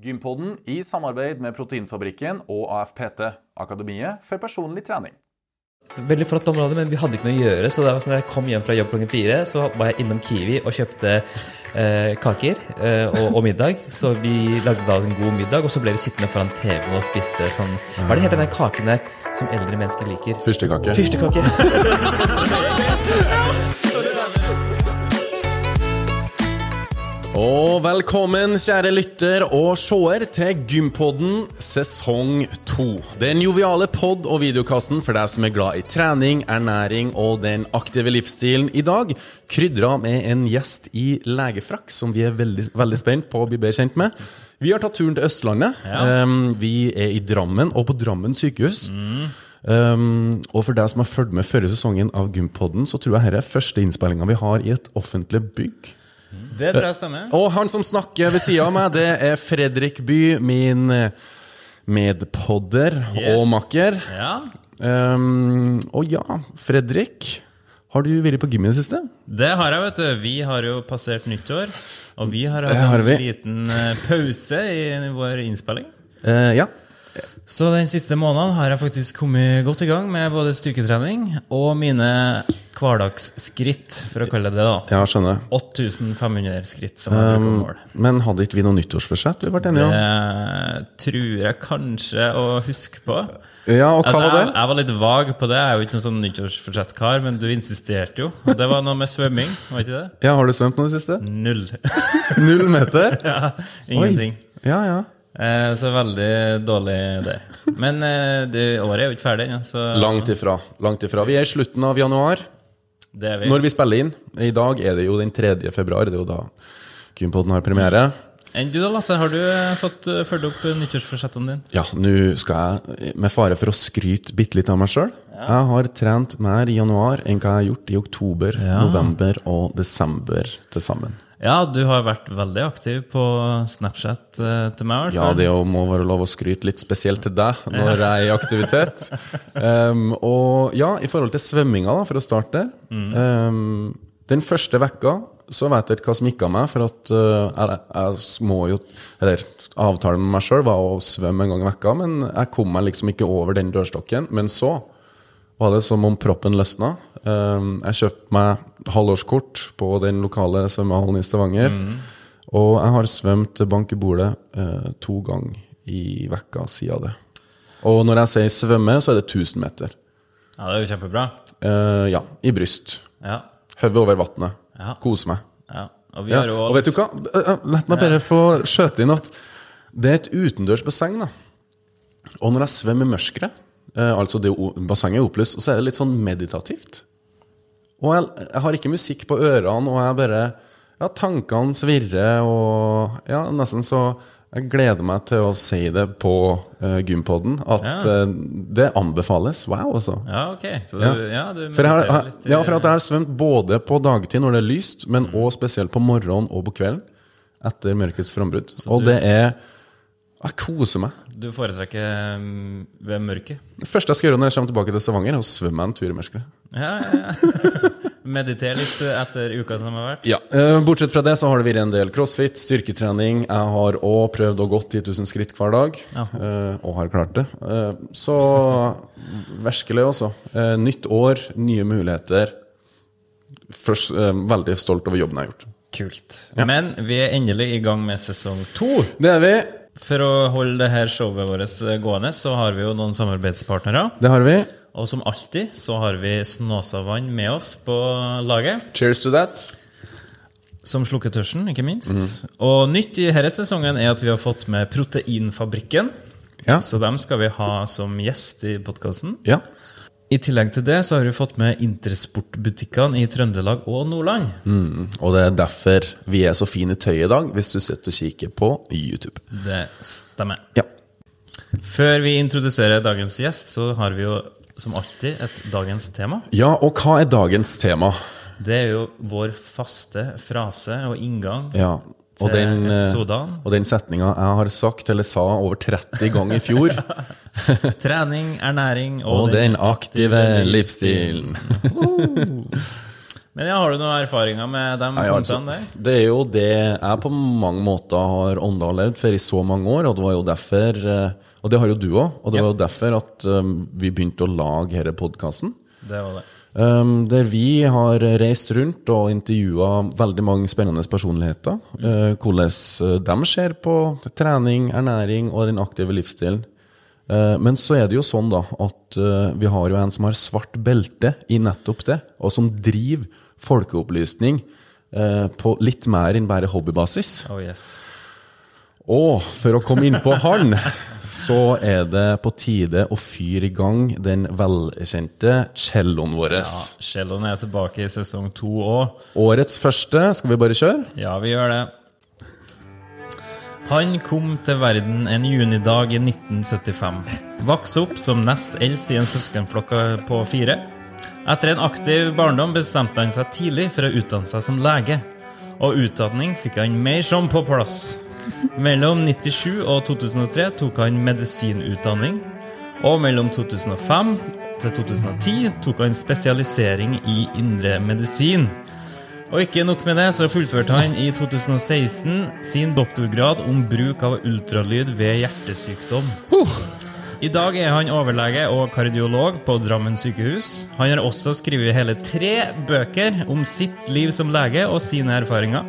Gympodden i samarbeid med Proteinfabrikken og AFPT, Akademiet for personlig trening. Veldig flott område, men vi hadde ikke noe å gjøre. Så det var sånn når jeg kom hjem fra jobb klokken fire, så var jeg innom Kiwi og kjøpte eh, kaker eh, og, og, middag. Så vi lagde da en god middag, og så ble vi sittende foran TV og spiste sånn Hva er det heter den kaken der som eldre mennesker liker? Fyrstekake. Fyrstekake. Og velkommen, kjære lytter og seer, til Gympodden sesong to. Den joviale pod- og videokassen for deg som er glad i trening, ernæring og den aktive livsstilen. I dag krydra med en gjest i legefrakk som vi er veldig, veldig spent på å bli bedre kjent med. Vi har tatt turen til Østlandet. Ja. Um, vi er i Drammen, og på Drammen sykehus. Um, og for deg som har fulgt med førre sesongen av Gympodden, så tror jeg dette er første innspillinga vi har i et offentlig bygg. Det tror jeg stemmer. Og han som snakker ved sida av meg, det er Fredrik By, min medpodder Yes. og makker. Ja, Um, og ja, Fredrik, har du vært på gym i det siste? det har jeg, vet du. Vi har jo passert nyttår. Og vi har hatt en har liten eh, pause i vår innspilling. Uh, ja. Så den siste måneden har jeg faktisk kommet godt i gang med både styrketrening og mine hverdagsskritt, for å kalle det det. da. ja, skjønner. 8500 skritt som jeg Um, mål. men hadde ikke vi noe nyttårsforsett? Vi ble enige om? Det tror jeg kanskje å huske på. Ja, og hva Altså, var det? jeg var litt vag på det. Jeg er jo ikke noen sånn nyttårsforsett-kar, men du insisterte jo. Og det var noe med svømming, var ikke det? Ja, Har du svømt nå i det siste? Null. Null meter? ja, ingenting. Oi. Ja, ja. Eh, så veldig dårlig det. Men eh, det, året er jo ikke ferdig ennå, Ja, Langt ifra. Langt ifra. Vi er i slutten av januar. det er vi. Når vi spiller inn. I dag er det jo den 3. februar. Det er jo da Gympodden har premiere. Enn du da, Lasse? Har du eh, fått fulgt opp nyttårsforsettene dine? Ja, nå skal jeg, med fare for å skryte bitte litt av meg sjøl Jeg har trent mer i januar enn hva jeg har gjort i oktober, Ja. november og desember til sammen. Ja, du har vært veldig aktiv på Snapchat eh, til meg, i hvert Ja, det må være lov å skryte litt spesielt til deg når jeg er i aktivitet. Um, og ja, i forhold til svømminga, da, for å starte um, Den første vekka så vet jeg ikke hva som gikk av meg, for at uh, jeg, jeg må jo Eller avtalen med meg sjøl var å svømme en gang i vekka, men jeg kom meg liksom ikke over den dørstokken. Men så var det som om proppen løsna. Um, jeg kjøpte meg halvårskort på den lokale svømmehallen i Stavanger. Og jeg har svømt bank i bordet eh, to ganger i vekka siden det. Og når jeg sier svømme, så er det 1000 meter. Ja, det er jo kjempebra. Eh, ja, i bryst. Ja, Hodet over vannet. Ja. Kose meg. ja. Og vi Ja. Og vet du hva? Eh, La meg bare få skjøte inn at det er et utendørs basseng. da. Og når jeg svømmer i mørket, eh, altså det bassenget er opplyst, og så er det litt sånn meditativt. Og jeg, jeg har ikke musikk på ørene, og jeg bare Ja, tankene svirrer, og ja, nesten så Jeg gleder meg til å si det på uh, Gympoden, at Ja. uh, det anbefales. Wow, altså. Ja, ok. Så Ja. du, ja, du For jeg har, litt ja, for at jeg har svømt både på dagtid når det er lyst, men også spesielt på morgenen og på kvelden etter mørkets frambrudd. Og du- det er Jeg koser meg. Du foretrekker mm, ved mørket? Det første jeg skal gjøre når jeg kommer tilbake til Stavanger, er å svømme en tur i mørket. Ja, ja, ja. Meditere litt etter uka som har vært? Ja, eh, Bortsett fra det så har det vært en del crossfit, styrketrening. Jeg har òg prøvd å gå 10 000 skritt hver dag, Ja. eh, og har klart det. Eh, Så virkelig, også. Nytt år, nye muligheter. Først, veldig stolt over jobben jeg har gjort. Kult. Men vi er endelig i gang med sesong to. Det er vi. For å holde det her showet vårt gående, så har vi jo noen samarbeidspartnere. Det har vi. Og som alltid så har vi Snåsavann med oss på laget. Cheers to that. Som slukker tørsten, ikke minst. Og nytt i denne sesongen er at vi har fått med Proteinfabrikken. Ja. Så dem skal vi ha som gjest i podkasten. ja. I tillegg til det så har vi fått med Intersportbutikkene i Trøndelag og Nordland. Mm. Og det er derfor vi er så fine i tøyet i dag, hvis du sitter og kikker på YouTube. Det stemmer. Ja. Før vi introduserer dagens gjest, så har vi jo som alltid et dagens tema. ja, og hva er dagens tema? Det er jo vår faste frase og inngang Ja, og den, eh, og den setninga jeg har sagt, eller sa over 30 ganger i fjor. Trening, ernæring og, og den aktive livsstilen. Men ja, har du noen erfaringer med de punktene der? det er jo det jeg på mange måter har ånda levd for i så mange år, og det var jo derfor eh, Og det har jo du òg, og det var jo derfor at um, vi begynte å lage denne podkasten. Det var det. Um, der vi har reist rundt og intervjua veldig mange spennende personligheter. Uh, hvordan de ser på trening, ernæring og den aktive livsstilen. Uh, men så er det jo sånn da at uh, vi har jo en som har svart belte i nettopp det, og som driver folkeopplysning eh, på litt mer enn bare hobbybasis. Oh yes. Og for å komme inn på han, så er det på tide å fyre i gang den velkjente celloen vår. Ja, Celloen er tilbake i sesong to òg. Årets første, skal vi bare kjøre? Ja, vi gjør det. Han kom til verden en junidag i 1975. Vokste opp som nest eldst i en søskenflokk på fire. Etter en aktiv barndom bestemte han seg tidlig for å utdanne seg som lege. Og utdanning fikk han mer som på plass. Mellom 97 og 2003 tok han medisinutdanning. Og mellom 2005 til 2010 tok han spesialisering i indre medisin. Og ikke nok med det, så fullførte han i 2016 sin doktorgrad om bruk av ultralyd ved hjertesykdom. I dag er han overlege og kardiolog på Drammen sykehus. Han har også skrevet hele tre bøker om sitt liv som lege og sine erfaringer.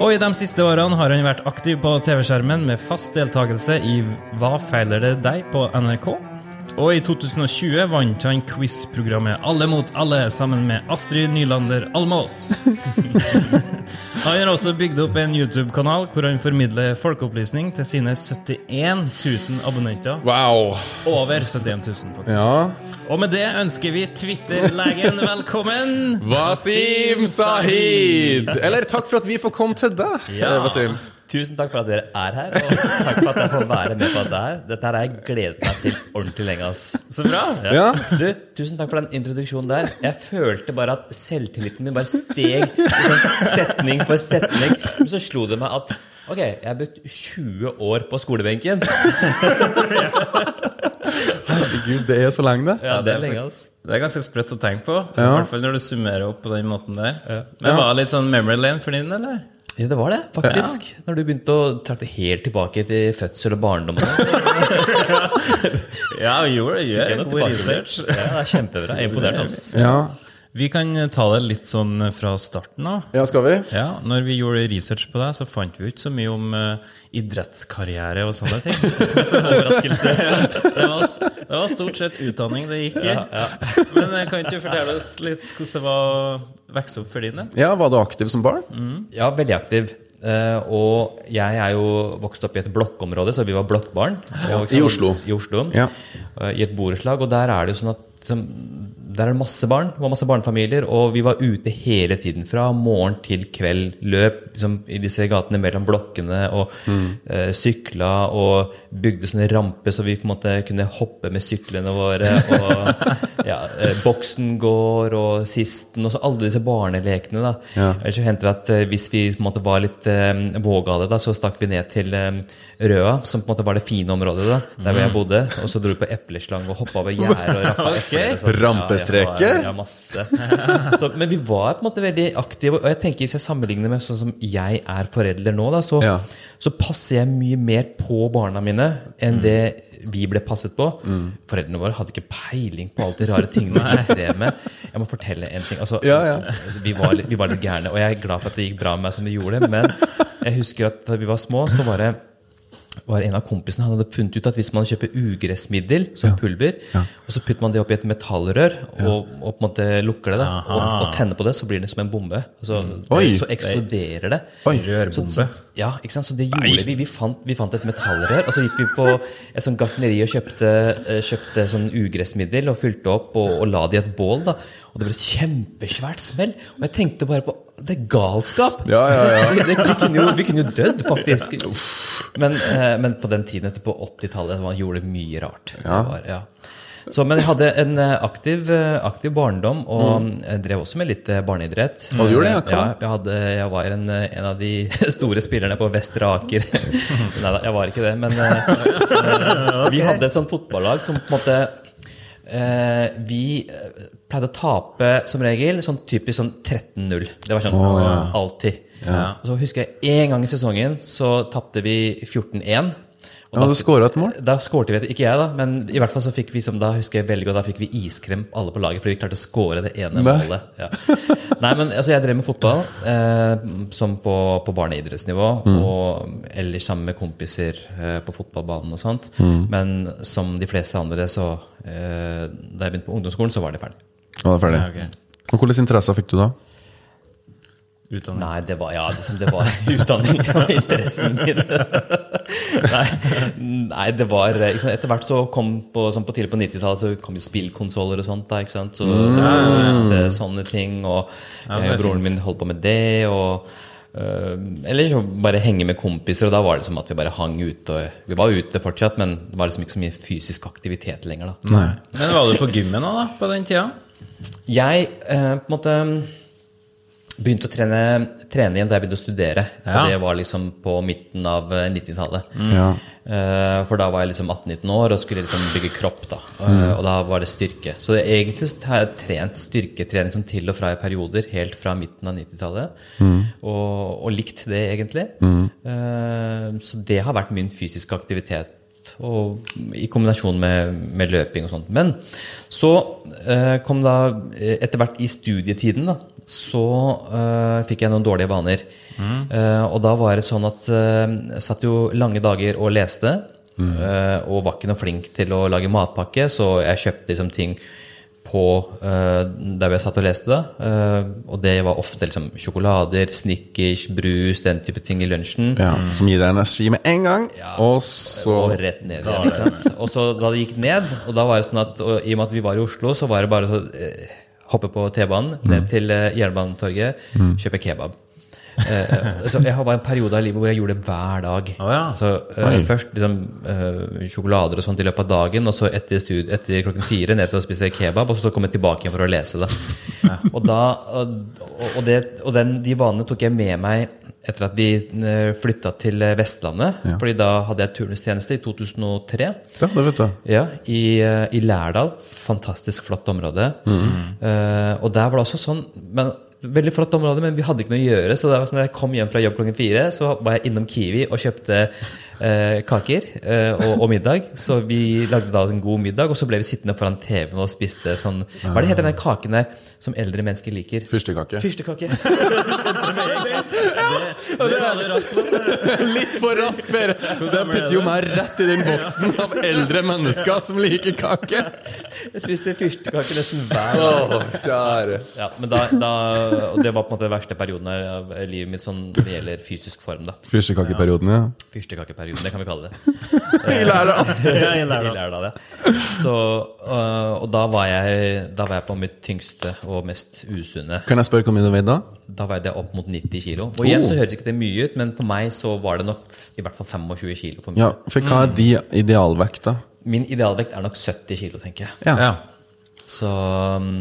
Og i de siste årene har han vært aktiv på TV-skjermen med fast deltakelse i Hva feiler det deg? på NRK. Og i 2020 vant han quiz-programmet Alle mot alle sammen med Astrid Nylander Almås. han har også bygd opp en YouTube-kanal hvor han formidler folkeopplysning til sine 71 000 abonnenter. Wow! Over 71 000, faktisk. Ja. Og med det ønsker vi Twitter-legen velkommen. Wasim Sahid! Eller takk for at vi får komme til deg, Ja. eh, Wasim. Tusen takk for at dere er her, og takk for at jeg får være med på dette her. Dette her har jeg gledet meg til ordentlig lenge. ass. Så bra. Ja. Du, Tusen takk for den introduksjonen der. Jeg følte bare at selvtilliten min bare steg liksom, setning for setning. Men så slo det meg at ok, jeg har brukt 20 år på skolebenken. Herregud, det er så lenge, det. Ja, det er lenge, ass. Det er ganske sprøtt å tenke på. I Ja. hvert fall når du summerer opp på den måten der. Men var det litt sånn memory lane for din, eller? Ja, det var det, faktisk. Når du begynte å trakte helt tilbake til fødsel og barndom. sånn. Ja, gjør noe god tilbakeblikk. research. Ja, det er kjempebra. Jeg er imponert. altså. Ja. Vi kan ta det litt sånn fra starten av. ja, skal vi? Ja, når vi gjorde research på deg, så fant vi ikke så mye om uh, idrettskarriere og sånne ting. så overraskelse. Det var, det var stort sett utdanning det gikk i. Men eh, kan ikke du fortelle oss litt hvordan det var å vokse opp for din del? Ja, Var du aktiv som barn? Ja, veldig aktiv. Uh, og jeg er jo vokst opp i et blokkområde, så vi var blokkbarn. Ja, I Oslo. I Oslo. Ja. uh, I et borettslag. Og der er det jo sånn at som, der er det masse barn, det var masse barnefamilier, og vi var ute hele tiden. Fra morgen til kveld. Løp liksom, i disse gatene mellom blokkene og eh, sykla og bygde sånne ramper så vi på en måte kunne hoppe med syklene våre. Og ja, uh, Boksen går og Sisten og så alle disse barnelekene. da. Ja. Så hendte det at uh, hvis vi på en måte var litt vågale, da, så stakk vi ned til Røa, som på en måte var det fine området da, der hvor jeg bodde. Og så dro vi på epleslang og hoppa over gjerdet og rappa epler. Sånn. Ja, masse. Så, men vi var på en måte veldig aktive. Og jeg tenker hvis jeg sammenligner med sånn som jeg er forelder nå, da, så, Ja. så passer jeg mye mer på barna mine enn det vi ble passet på. Foreldrene våre hadde ikke peiling på alle de rare tingene vi drev med. Jeg må fortelle en ting. Altså, Ja, ja. Vi, var vi var litt gærne, og jeg er glad for at det gikk bra med meg som det gjorde. Men jeg husker at da vi var små, så var det var en av kompisene han hadde funnet ut at hvis man kjøper ugressmiddel som pulver, og så putter man det oppi et metallrør og, og på en måte lukker det, da, og, og tenner på det, så blir det som en bombe. Så, Oi. så eksploderer det. Oi. Rørbombe. Så, ja, ikke sant? så det gjorde vi. Vi fant, vi fant et metallrør, og så gikk vi på et sånt gartneri og kjøpte, eh, kjøpte sånn ugressmiddel og fylte opp og, og la det i et bål. da. Og det ble et kjempesvært smell. Og jeg tenkte bare på Det er galskap! Ja, ja, ja. vi, det, vi, kunne jo, vi kunne jo dødd, faktisk. Men, eh, men på den tiden, etter på 80-tallet, man gjorde mye rart. Det Var, ja. Så, men jeg hadde en eh, aktiv, eh, aktiv barndom, og jeg drev også med litt eh, barneidrett. Og du gjorde det, ja, jeg, hadde, jeg var en, eh, en av de store spillerne på Vestre Aker. Nei da, jeg var ikke det, men eh, eh, vi hadde et sånt fotballag som på en måte Eh, vi eh, pleide å tape som regel sånn typisk sånn 13-0. Det var sånn alltid. Og så husker jeg en gang i sesongen så tapte vi 14-1. Og Ja, da du skåra et mål. Da skårte vi, ikke jeg da, men i hvert fall så fikk vi som da husker jeg veldig godt, da fikk vi iskrem alle på laget, fordi vi klarte å skåre det ene Nei. målet. Ja. Nei, men altså jeg drev med fotball, eh, som på, på barneidrettsnivå, og ellers sammen med kompiser eh, på fotballbanen og sånt. Men som de fleste andre, så eh, da jeg begynte på ungdomsskolen, så var det ferdig. Ja, det er ferdig. Ja, okay. Og Hvilke interesser fikk du da? Utdanning. Nei, det var, ja, liksom, det var utdanning og interessen min. nei, nei, det var liksom, Etter hvert så kom på, sånn på tidlig på 90-tallet så kom jo spillkonsoller og sånt. da, ikke sant? Så det var jo litt sånne ting. Og Ja, eh, broren min holdt på med det. og Uh, eller så bare henge med kompiser, og da var det som at vi bare hang ute. Og, vi var ute fortsatt, men det var liksom ikke så mye fysisk aktivitet lenger. da. Nei. Men var du på gymmen da, da, på den tida? Jeg eh, på en måte begynte å trene, trene igjen da jeg begynte å studere. Ja. Og det var liksom på midten av eh, 90-tallet. Ja. Eh, for da var jeg liksom 18-19 år og skulle liksom bygge kropp. da mm. Og da var det styrke. Så det, egentlig har jeg trent styrketrening som til og fra i perioder helt fra midten av 90-tallet. Og, og likt det, egentlig. Eh, så det har vært min fysiske aktivitet. Og I kombinasjon med, med løping og sånt. Men så eh, kom da eh, etter hvert i studietiden, da, så eh, fikk jeg noen dårlige vaner. Eh, og da var det sånn at eh, jeg satt jo lange dager og leste. eh, og var ikke noe flink til å lage matpakke, så jeg kjøpte liksom ting på uh, der jeg satt og leste. det. Uh, og det var ofte liksom sjokolader, Snickers, brus, den type ting i lunsjen. ja. Som gir deg energi med en gang, og så Og rett ned igjen. Og så da det gikk ned, og da var det sånn at og, i og med at vi var i Oslo, så var det bare å uh, hoppe på T-banen, ned til eh, Jernbanetorget, kjøpe kebab. Eh, så jeg har bare en periode av livet hvor jeg gjorde det hver dag. Oh, ja. så, eh, først liksom, eh, sjokolader og sånt i løpet av dagen, og så etter, stud etter klokken fire ned til å spise kebab, og så komme tilbake igjen for å lese det. Og, da, og, og, det, og den, de vanene tok jeg med meg etter at vi eh, flytta til Vestlandet. Vestlandet. Fordi da hadde jeg turnustjeneste i 2003. Ja, det vet du. Ja, i, eh, i Lærdal. Fantastisk flott område. Eh, og der var det også sånn men, Veldig flott område, men vi hadde ikke noe å gjøre. Så det var sånn, jeg kom hjem fra jobb klokken fire, så var jeg innom Kiwi og kjøpte eh, kaker eh, og, og middag. Så vi lagde da en god middag, og så ble vi sittende foran TV-en og spiste sånn Hva er det heter den kaken der som eldre mennesker liker? Fyrstekake. Fyrstekake. Litt for rask ferie. Det putter jo meg rett i den boksen av eldre mennesker som liker kake. Jeg spiste fyrstekake nesten hver dag. Oh, kjære. Ja, men da, da, og det var på en måte den verste perioden av livet mitt sånn det gjelder fysisk form. da Fyrstekakeperioden, ja. Fyrstekakeperioden, det kan vi kalle det. I Lærdal. Ja, i ja. Så, øh, og da var, jeg, da var jeg på mitt tyngste og mest usunne. Kan jeg spørre hvor mye du veide da? Da veide jeg opp mot 90 kilo. Og igjen Oh. så høres ikke det mye ut, men for meg så var det nok i hvert fall 25 kilo for mye. Ja, For hva er de idealvekt, da? Min idealvekt er nok 70 kilo, tenker jeg. Ja. Ja. Så,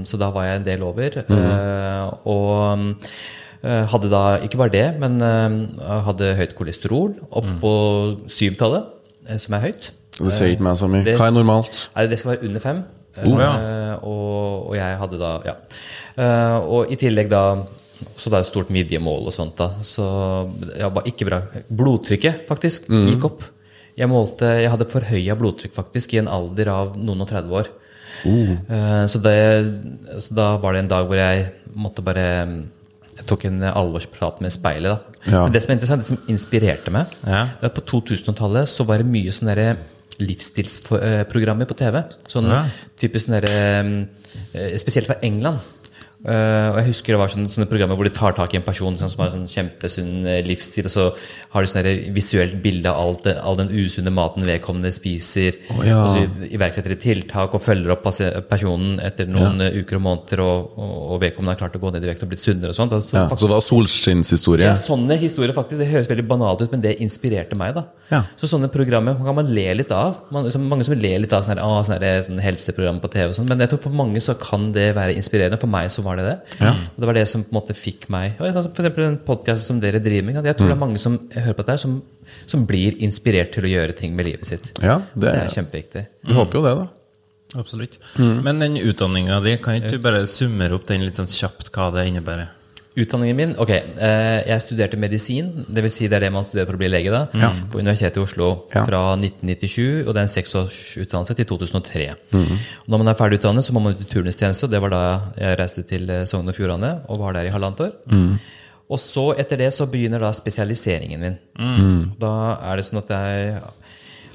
så da var jeg en del over. eh, og uh, hadde da ikke bare det, men uh, hadde høyt kolesterol opp på syvtallet, eh, som er høyt. Det sier ikke meg så mye. Hva er normalt? Nei, det skal være under fem. Oh, ja. Og, og jeg hadde da Ja. Eh, og i tillegg da så det er et stort midjemål og sånt. da Så ja, var ikke bra. Blodtrykket faktisk gikk opp. Jeg målte, jeg hadde forhøya blodtrykk faktisk i en alder av noen og 30 år. Uh. så, det, så da var det en dag hvor jeg måtte bare Jeg tok en alvorsprat med speilet. da Ja. Men det som er interessant, det som inspirerte meg, Ja. det at på 2000-tallet så var det mye sånne der livsstilsprogrammer på TV. Sånn Ja. typisk sånne eh, Spesielt fra England. Eh, og jeg husker det var sånne, sånne programmer hvor de tar tak i en person sånn, som har sånn kjempesunn eh, livsstil, og så har de sånn visuelt bilde av alt all den usunne maten vedkommende spiser. Oh, ja. Og så iverksetter de tiltak og følger opp personen etter noen ja. uker og måneder, og, og, og vedkommende har klart å gå ned i vekt og blitt sunnere og sånt. Altså, Ja, faktisk- så det var solskinnshistorie? ja, sånne historier faktisk, Det høres veldig banalt ut, men det inspirerte meg. da Ja. Så sånne programmer kan man le litt av. Man, liksom, mange som ler litt av sånne, ah, sånne, sånne helseprogram på TV. og sånn Men jeg tror for mange så kan det være inspirerende. For meg så var det det. Ja. Og det var det som på en måte fikk meg og For eksempel den podkasten som dere driver med. Jeg tror det er mange som hører på dette her, som, som blir inspirert til å gjøre ting med livet sitt. Ja, Det det, er kjempeviktig. Vi håper jo det, da. Absolutt. Men den utdanninga di, kan ikke du bare summere opp den litt sånn kjapt, hva det innebærer? Utdanningen min? Ok, eh, jeg studerte medisin. Det vil si det er det man studerer for å bli lege. da, På Universitetet i Oslo Ja. fra 1997, og det er en seksårsutdannelse til 2003. Og når man er ferdig utdannet, så må man ut i turnustjeneste. Det var da jeg reiste til eh, Sogn og Fjordane og var der i halvannet år. Og så etter det så begynner da spesialiseringen min. Da er det sånn at jeg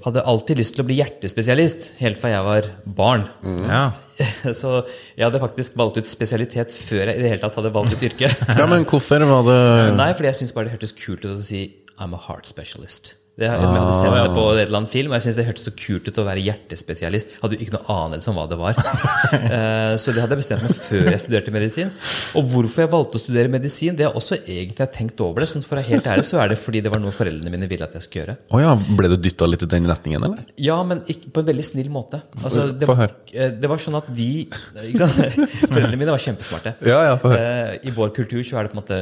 hadde alltid lyst til å bli hjertespesialist, helt fra jeg var barn. Ja. Så jeg hadde faktisk valgt ut spesialitet før jeg i det hele tatt hadde valgt ut yrke. Ja, men hvorfor var det Nei, fordi jeg syntes bare det hørtes kult ut å si I'm a heart specialist. Det, liksom, jeg hadde sett det på et eller annet film, og jeg synes det hørtes så kult ut å være hjertespesialist. Hadde jo ikke noe anelse om hva det var. Eh, så det hadde jeg bestemt meg før jeg studerte medisin. Og hvorfor jeg valgte å studere medisin, det er også egentlig jeg tenkt over det. Sånn for å være helt ærlig så er det fordi det var noe foreldrene mine ville at jeg skulle gjøre. Oh ja, ble du dytta litt i den retningen, eller? Ja, men ikke, på en veldig snill måte. Altså, det, Få høre. eh, det var sånn at de? Foreldrene mine var kjempesmarte. Ja, ja, få Eh, I vår kultur så er det på en måte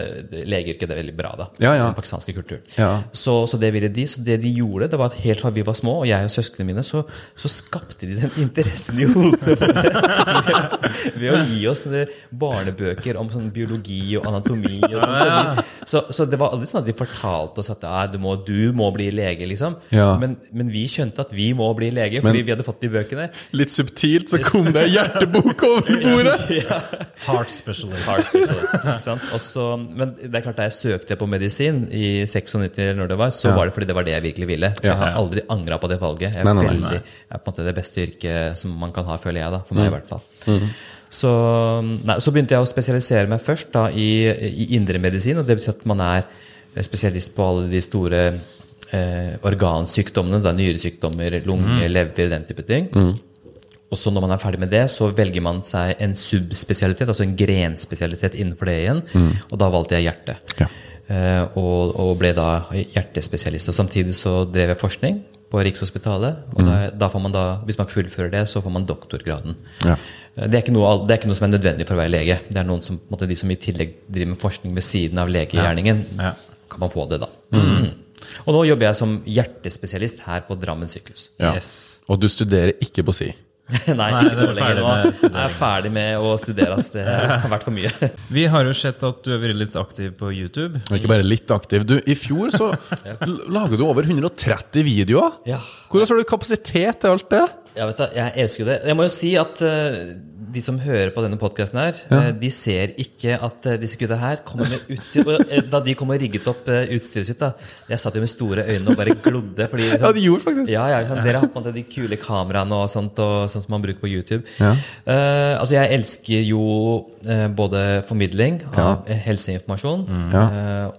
legeyrket det er veldig bra. da Ja, ja. Den pakistanske kulturen. Ja. Så, så det ville de. Så det de gjorde, det var at helt fra vi var små, og jeg og søsknene mine, så, så skapte de den interessen i hodet. Ved, ved å gi oss barnebøker om sånn biologi og anatomi. Og sånn. så, de, så, så det var aldri sånn at de fortalte oss at du, må, du må bli lege, liksom. Ja. Men, men vi skjønte at vi må bli lege fordi vi hadde fått de bøkene. Litt subtilt så kom det ei hjertebok over bordet! Heart specialist. Heart specialist, ikke sant? Og så- men det er klart da jeg søkte på medisin i 96, eller når det var, så var det fordi det var det jeg virkelig ville. Jeg har aldri angra på det valget. Jeg er, Nei, nei, veldig, jeg er på en måte det beste yrket som man kan ha, føler jeg. da, For meg i hvert fall. Så, nei, så begynte jeg å spesialisere meg først da i, i indremedisin. og Det betyr at man er spesialist på alle de store eh, organsykdommene. Da, nyresykdommer, lunge, lever, den type ting. Og så når man er ferdig med det, så velger man seg en subspesialitet, altså en grenspesialitet innenfor det igjen. Og da valgte jeg hjerte. Ja. Eh, og, og ble da hjertespesialist. Og samtidig så drev jeg forskning på Rikshospitalet. Og da, da får man da, hvis man fullfører det, så får man doktorgraden. Ja. Eh, Det er, ikke noe, det er ikke noe som er nødvendig for å være lege. Det er noen som, måte, De som i tillegg driver med forskning ved siden av legegjerningen, Ja. kan man få det, da. Mm. Og nå jobber jeg som hjertespesialist her på Drammen sykehus. Ja. Yes. Og du studerer ikke på si. Nei, Nei, det er ferdig med. Jeg er ferdig med å studere. ass. Det har vært for mye. Vi har jo sett at du har vært litt aktiv på YouTube. Og ikke bare litt aktiv. Du, I fjor så l- lager du over 130 videoer. Ja. Hvordan har du kapasitet til alt det? Ja, vet du, jeg elsker det. Jeg må jo si at uh, de som hører på denne podkasten her, uh, de ser ikke at uh, disse gutta her kommer med utstyr. Da de kom og rigget opp utstyret sitt, da Jeg satt jo med store øyne og bare glodde. Fordi, liksom, Ja, de gjorde faktisk. Ja, ja, sånn, Dere har på en måte de kule kameraene og sånt, og sånn som man bruker på YouTube. Ja. Altså, jeg elsker jo både formidling av helseinformasjon mm.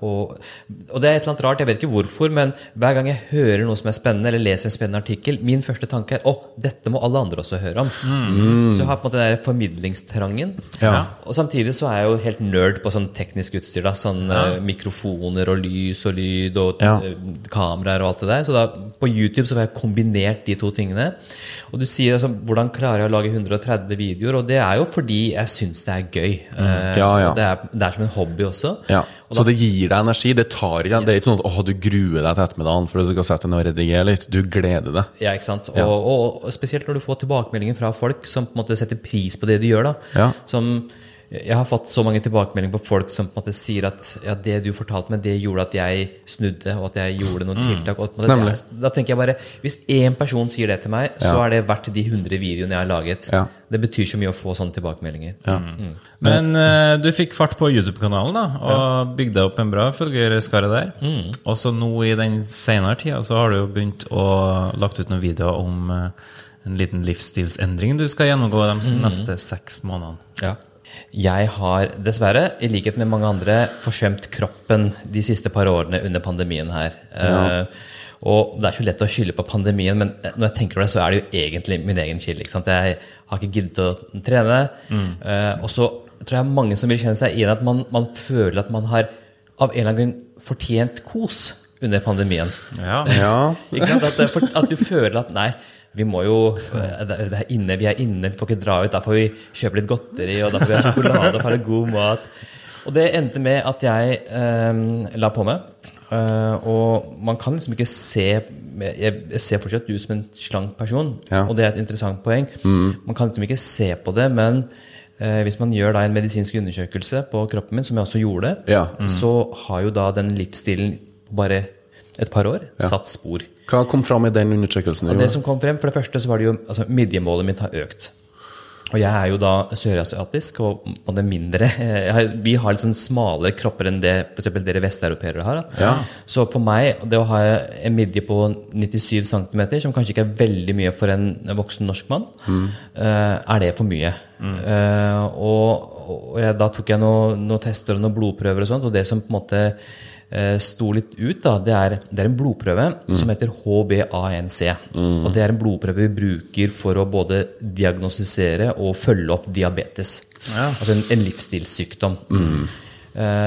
og, og det er et eller annet rart, jeg vet ikke hvorfor, men hver gang jeg hører noe som er spennende, eller leser en spennende artikkel, min første tanke er å, dette må alle andre også høre om. Så jeg har på en måte den der formidlingstrangen. Ja. Og samtidig så er jeg jo helt nerd på sånn teknisk utstyr. da, Sånn ja. mikrofoner og lys og lyd og eh, kameraer og alt det der. Så da på YouTube så har jeg kombinert de to tingene. Og du sier altså hvordan klarer jeg å lage 130 videoer? Og det er jo fordi jeg syns det er gøy. Eh, Mm. Ja, ja. Det, er, det er som en hobby også. Ja. Og Så da- det gir deg energi. Det tar ikke Det er ikke sånn at å, du gruer deg til ettermiddagen for du skal sette deg ned og redigere litt. Du gleder deg. Ja, ikke sant? Og, og, og spesielt når du får tilbakemeldinger fra folk som på en måte setter pris på det du gjør. da. Ja. Som, jeg har fått så mange tilbakemeldinger på folk som på en måte sier at ja, det du fortalte meg, det gjorde at jeg snudde, og at jeg gjorde noen tiltak. Og at måte er- da tenker jeg bare, Hvis én person sier det til meg, så Ja. er det verdt de 100 videoene jeg har laget. Ja. Det betyr så mye å få sånne tilbakemeldinger. Men uh, du fikk fart på YouTube-kanalen da, og bygde opp en bra følgerskare der. Og så nå i den senere tida så har du jo begynt å lagt ut noen videoer om uh, en liten livsstilsendring du skal gjennomgå de neste seks månedene. Ja. Jeg har dessverre, i likhet med mange andre, forsømt kroppen de siste par årene under pandemien her. Eh, og det er så lett å skylde på pandemien, men når jeg tenker over det, så er det jo egentlig min egen skyld. ikke? Jeg har ikke giddet å trene. Eh, og så tror jeg mange som vil kjenne seg igjen at man, man føler at man har av en eller annen grunn fortjent kos under pandemien. Ja. Ja. Ikke? At, at du føler at nei, vi må jo det er- inne, Vi er inne, vi får ikke dra ut. Da får vi kjøpe litt godteri, og da får vi ha sjokolade og ha litt god mat. Og det endte med at jeg eh, la på meg. Eh, og man kan liksom ikke se Jeg, ser fortsatt ut som en slank person, Ja. og det er et interessant poeng. Man kan liksom ikke se på det, men eh, hvis man gjør da en medisinsk undersøkelse på kroppen min, som jeg også gjorde, Ja. så har jo da den livsstilen på bare et par år satt spor. Hva kom fram i den undersøkelsen? Og det som kom frem, For det første så var det jo altså, midjemålet mitt har økt. Og jeg er jo da sørasiatisk og på det mindre jeg har, Vi har litt sånn smalere kropper enn det for dere vesteuropeere har. Da. Ja. Så for meg, det å ha en midje på 97 cm, som kanskje ikke er veldig mye for en voksen norsk mann, mm. er det for mye. Eh, og og jeg, da tok jeg noen noe tester og noen blodprøver, og sånt, og det som på en måte eh, sto litt ut, da, det er, det er en blodprøve som heter HbA1c. Og det er en blodprøve vi bruker for å både diagnostisere og følge opp diabetes. Altså en, en livsstilssykdom.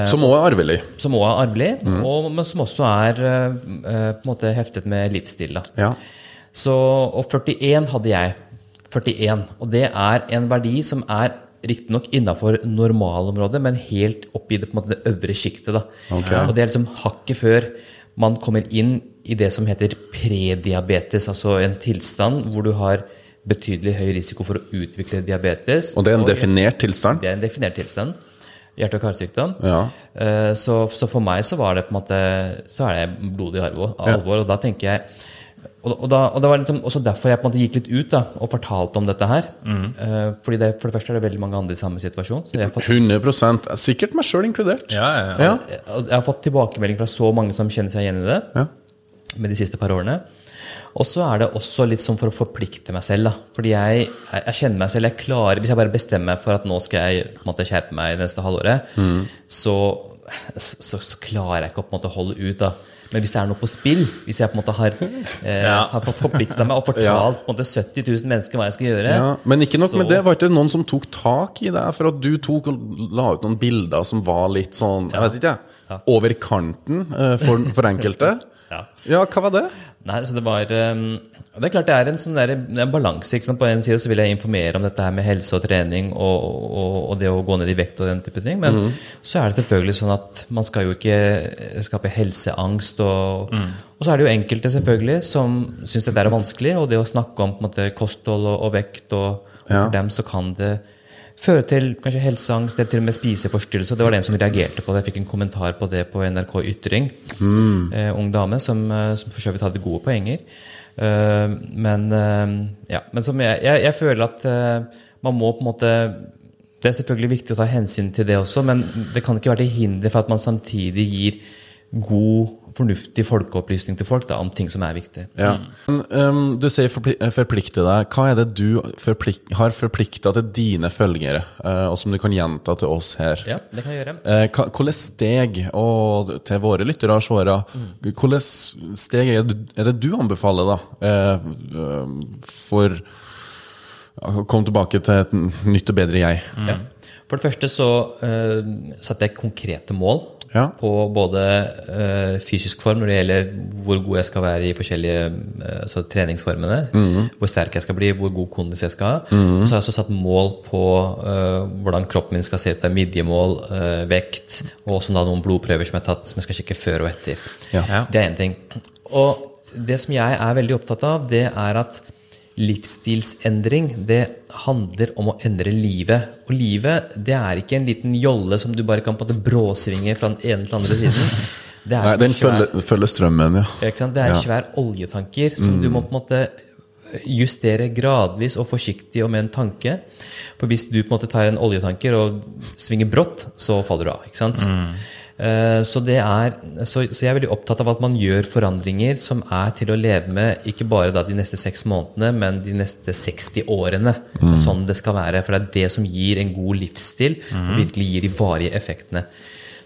Som også er arvelig. Som også er arvelig, og, men som også er eh, eh, på en måte heftet med livsstil. Da. Ja. Så, og 41 hadde jeg. 41. Og det er en verdi som er riktignok innafor normalområdet, men helt opp i det, måte, det øvre sjiktet. Okay. Og det er liksom hakket før man kommer inn i det som heter prediabetes, altså en tilstand hvor du har betydelig høy risiko for å utvikle diabetes. Og det er en definert tilstand? Det er en definert tilstand. Hjerte- og karsykdom. Ja. Eh, Så, så for meg så var det på en måte Så er det blodig alvor. alvor og da tenker jeg og, og, da, og det var liksom også derfor jeg på en måte gikk litt ut da, og fortalte om dette her. Eh, fordi det, For det første er det veldig mange andre i samme situasjon. Så jeg har fått, 100 Sikkert meg sjøl inkludert. Ja, ja, ja. Ja. jeg har fått tilbakemelding fra så mange som kjenner seg igjen i det. Ja. med de siste par årene. Og så er det også litt sånn for å forplikte meg selv. da. Fordi jeg, jeg, jeg kjenner meg selv, jeg klarer, Hvis jeg bare bestemmer meg for at nå skal jeg på en måte, skjerpe meg det neste halvåret, så, så, så klarer jeg ikke å på en måte holde ut. da. Men hvis det er noe på spill, hvis jeg på en måte har, eh, Ja. har forplikta meg og fortalt på en måte 70 000 mennesker hva jeg skal gjøre Ja, men ikke nok så- med det. Var ikke det noen som tok tak i deg for at du tok og la ut noen bilder som var litt sånn jeg vet ikke, over kanten eh, for, for enkelte? Ja. Ja, hva var det? Nei, så det var um, og Det er klart det er en sånn der, en balanse. På en side så vil jeg informere om dette her med helse og trening og, og, og det å gå ned i vekt og den type ting. Men så er det selvfølgelig sånn at man skal jo ikke skape helseangst. Og, og så er det jo enkelte selvfølgelig som syns dette er vanskelig, og det å snakke om måte, kosthold og, vekt, og, Ja. for dem så kan det føre til kanskje helseangst eller til og med spiseforstyrrelse. Det var det en som reagerte på det. Jeg fikk en kommentar på det på NRK Ytring. Eh, ung dame som, eh, som for så vidt hadde gode poenger. Eh, men eh, ja, men som jeg, jeg, jeg føler at eh, man må på en måte Det er selvfølgelig viktig å ta hensyn til det også, men det kan ikke være til hinder for at man samtidig gir god, fornuftig folkeopplysning til folk da, om ting som er viktig. Ja. Men, um, du sier forpli forplikte deg. Hva er det du forplik har forplikta til dine følgere, uh, og som du kan gjenta til oss her? Ja, det kan jeg gjøre. Uh, Hvilke steg, og til våre lyttere og seere, hvilke steg er det, er det du anbefaler da, eh, eh, for å komme tilbake til et nytt og bedre jeg? Ja. For det første så uh, satte jeg konkrete mål Ja. på både uh, fysisk form når det gjelder hvor god jeg skal være i forskjellige altså treningsformene. Hvor sterk jeg skal bli, hvor god kondis jeg skal ha. Og så har jeg også satt mål på uh, hvordan kroppen min skal se ut. Det er midjemål, vekt, og også da noen blodprøver som jeg har tatt, som jeg skal sjekke før og etter. Ja. Ja. Det er én ting. Og det som jeg er veldig opptatt av, det er at livsstilsendring det handler om å endre livet. Og livet det er ikke en liten jolle som du bare kan på en måte bråsvinge fra den ene til den andre siden. Det er Nei, den svær- følger, følger strømmen, ja. Det er en Ja. svær oljetanker som du må på en måte justere gradvis og forsiktig og med en tanke. For hvis du på en måte tar en oljetanker og svinger brått, så faller du av. ikke sant? Eh, Så, det er, så, så jeg er veldig opptatt av at man gjør forandringer som er til å leve med ikke bare de neste seks månedene, men de neste 60 årene. Sånn det skal være. For det er det som gir en god livsstil, og virkelig gir de varige effektene.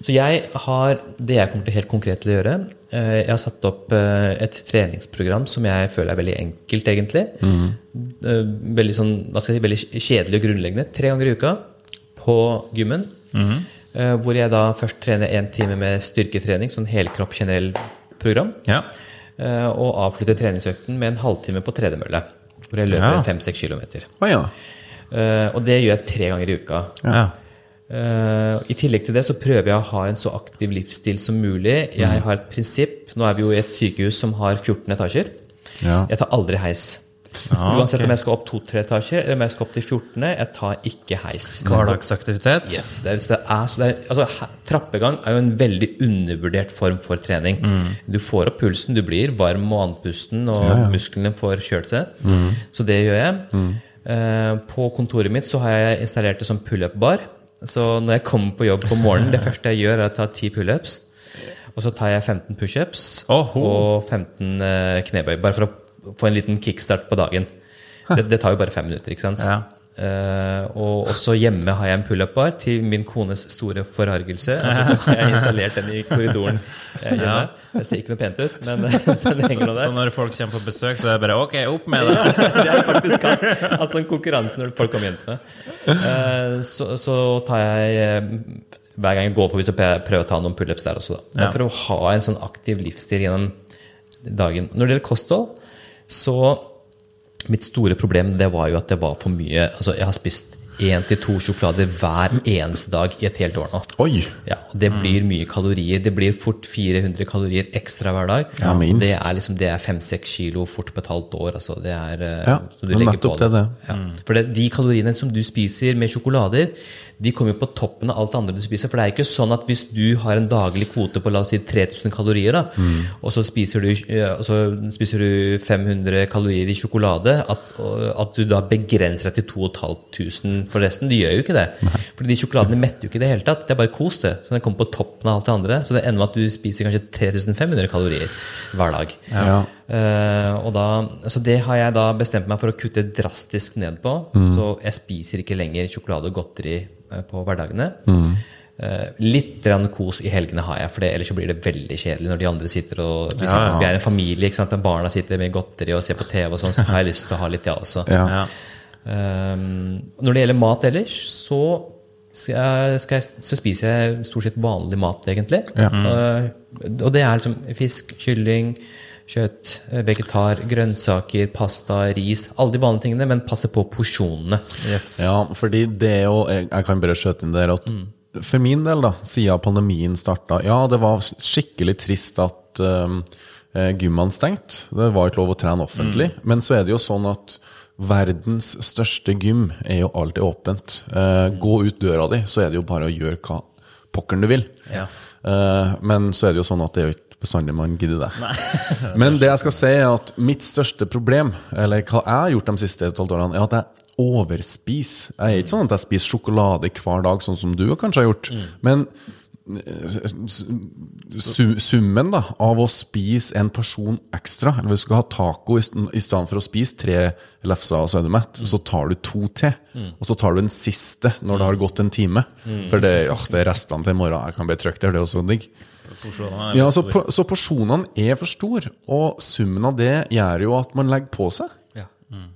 Så jeg har det jeg kommer til helt konkret til å gjøre. eh, Jeg har satt opp eh, et treningsprogram som jeg føler er veldig enkelt, egentlig. Mm. Veldig sånn, hva skal jeg si, veldig kjedelig og grunnleggende. Tre ganger i uka på gymmen. eh, Hvor jeg da først trener én time med styrketrening, sånn helkropp generell program. Ja. eh, Og avslutter treningsøkten med en halvtime på tredemølle. Hvor jeg løper Ja. fem-seks kilometer. Oh, ja. Eh, Og det gjør jeg tre ganger i uka. ja. Eh, I tillegg til det så prøver jeg å ha en så aktiv livsstil som mulig. Jeg har et prinsipp. Nå er vi jo i et sykehus som har 14 etasjer. Ja. Jeg tar aldri heis. Ah, Uansett okay. om jeg skal opp to-tre etasjer eller om jeg skal opp til 14. Jeg tar ikke heis. Hverdagsaktivitet. Yes, det er, så det er, så det er, altså, trappegang er jo en veldig undervurdert form for trening. Du får opp pulsen, du blir varm og andpusten, og musklene får kjørt seg. Så det gjør jeg. Eh, på kontoret mitt så har jeg installert det som pullup-bar. Så når jeg kommer på jobb på morgenen, det første jeg gjør, er å ta ti pullups. Og så tar jeg 15 pushups og 15 eh, knebøy. Bare for å få en liten kickstart på dagen. Det, det tar jo bare fem minutter. ikke sant? Ja. Uh, og også hjemme har jeg en pullup-bar til min kones store forargelse. Altså, så har jeg installert den i korridoren eh, hjemme. Det ser ikke noe pent ut, men den henger nå Så når folk kommer på besøk, så er det bare ok, opp med det. Det er faktisk hatt, altså, en konkurranse når folk kommer hjem til meg. Uh, så, så tar jeg hver gang jeg går forbi, så prøver jeg å ta noen pullups der også. Da. Ja. For å ha en sånn aktiv livsstil gjennom dagen. Når det gjelder kosthold, så Mitt store problem det var jo at det var for mye altså Jeg har spist én til to sjokolader hver eneste dag i et helt år nå. Oi! Ja, og Det blir mye kalorier. Det blir fort 400 kalorier ekstra hver dag. Ja, minst. Det er liksom, det er 5-6 kilo fort på et halvt år. Altså. Det er, eh, Ja, du legger nettopp på det, det. Ja. For det, de kaloriene som du spiser med sjokolader, de kommer jo på toppen av alt det andre du spiser. For det er ikke sånn at hvis du har en daglig kvote på la oss si 3000 kalorier, da, Mm. og, så spiser du, så spiser du 500 kalorier i sjokolade, at, at du da begrenser deg til 2500 for resten, du gjør jo ikke det. Fordi de sjokoladene metter jo ikke i det hele tatt. Det er bare kos, det. Så den kommer på toppen av alt det andre. Så det ender med at du spiser kanskje 3500 kalorier hver dag. Ja. Eh, og da, så det har jeg da bestemt meg for å kutte drastisk ned på. Så jeg spiser ikke lenger sjokolade og godteri eh, på hverdagene. Eh, litt grann kos i helgene har jeg, for det, ellers så blir det veldig kjedelig når de andre sitter og Vi, ja. vi er en familie, ikke sant? og barna sitter med godteri og ser på TV, og sånn, så har jeg lyst til å ha litt, jeg også. Ja. Ja. Um, når det gjelder mat ellers, så, skal jeg, skal jeg, så spiser jeg stort sett vanlig mat, egentlig. Ja. Uh, og det er liksom fisk, kylling, kjøtt, eh, vegetar, grønnsaker, pasta, ris. Alle de vanlige tingene, men passe på porsjonene. Yes. Ja, fordi det er jo Jeg, jeg kan bare skjøte inn der at for min del, da, siden pandemien starta Ja, det var skikkelig trist at um, eh, gymmene stengte. Det var ikke lov å trene offentlig. Men så er det jo sånn at verdens største gym er jo alltid åpent. Uh, gå ut døra di, så er det jo bare å gjøre hva pokkeren du vil. Ja. Uh, men så er det jo sånn at det er jo ikke bestandig man gidder det. Men det jeg skal si, er at mitt største problem, eller hva jeg har gjort de siste tolv årene, er at jeg overspiser. Jeg er ikke sånn at jeg spiser sjokolade hver dag, sånn som du kanskje har gjort. Men eh, summen da, av å spise en person ekstra, eller hvis du skal ha taco i stedet for å spise tre lefser og så er du mett, så tar du to til. Og så tar du den siste når det har gått en time. For det, ja, det er restene til i morgen. Jeg kan bare trykke der, det er også digg. Porsjonene Ja, så, po- så porsjonene er for store, og summen av det gjør jo at man legger på seg. Ja.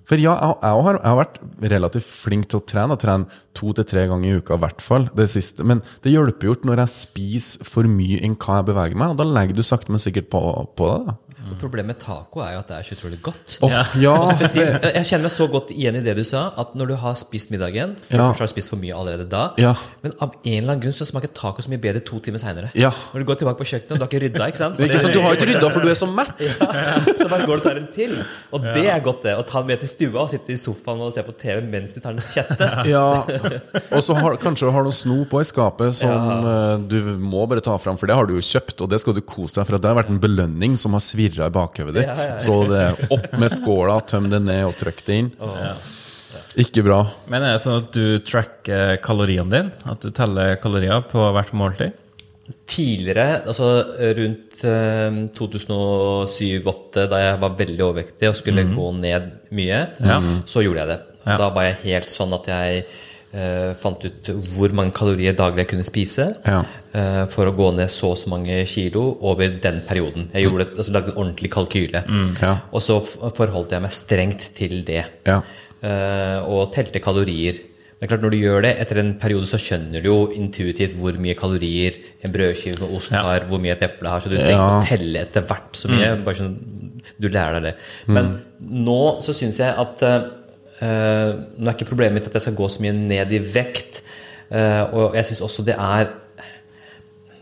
For ja, jeg, jeg, har, jeg har vært relativt flink til å trene, og trene to til tre ganger i uka i hvert fall. det siste. Men det hjelper jo ikke når jeg spiser for mye enn hva jeg beveger meg, og da legger du sakte, men sikkert på, på det. da. Problemet med taco er jo at det er så utrolig godt. Oh, ja, spesielt, jeg kjenner meg så godt igjen i det du sa, at når du har spist middagen Ja. Først har du spist for mye allerede da, Ja. men av en eller annen grunn så smaker taco så mye bedre to timer seinere. Ja. Når du går tilbake på kjøkkenet, og du har ikke rydda, ikke sant? Ikke sant? Du har ikke rydda, for du er så mett! så bare går du og tar en til. Og det er godt, det. Å ta den med til stua og sitte i sofaen og se på TV mens du tar den kjette. Ja, Og så har, kanskje du har noen snop på i skapet som eh, du må bare ta fram, for det har du jo kjøpt, og det skal du kose deg for. at Det har vært en belønning som har svirra i bakhodet ditt. Ja, ja, ja. Så det er opp med skåla, tøm det ned og trykk det inn. Ikke bra. Men er det sånn at du tracker kaloriene dine? At du teller kalorier på hvert måltid? Tidligere, altså rundt eh, 2007-2008, da jeg var veldig overvektig og skulle gå ned mye, så gjorde jeg det. Ja. Da var jeg helt sånn at jeg eh, fant ut hvor mange kalorier daglig jeg kunne spise Ja. eh, for å gå ned så og så mange kilo over den perioden. Jeg gjorde det, altså, lagde en ordentlig kalkyle. Ja. Og så forholdt jeg meg strengt til det. Ja. Eh, og telte kalorier. Men klart når du gjør det, etter en periode så skjønner du jo intuitivt hvor mye kalorier en brødskive med ost har, hvor mye et eple har. Så du trenger ikke å telle etter hvert så mye. Bare sånn, du lærer deg det. Men nå så syns jeg at eh, Nå er ikke problemet mitt at jeg skal gå så mye ned i vekt. Eh, og jeg syns også det er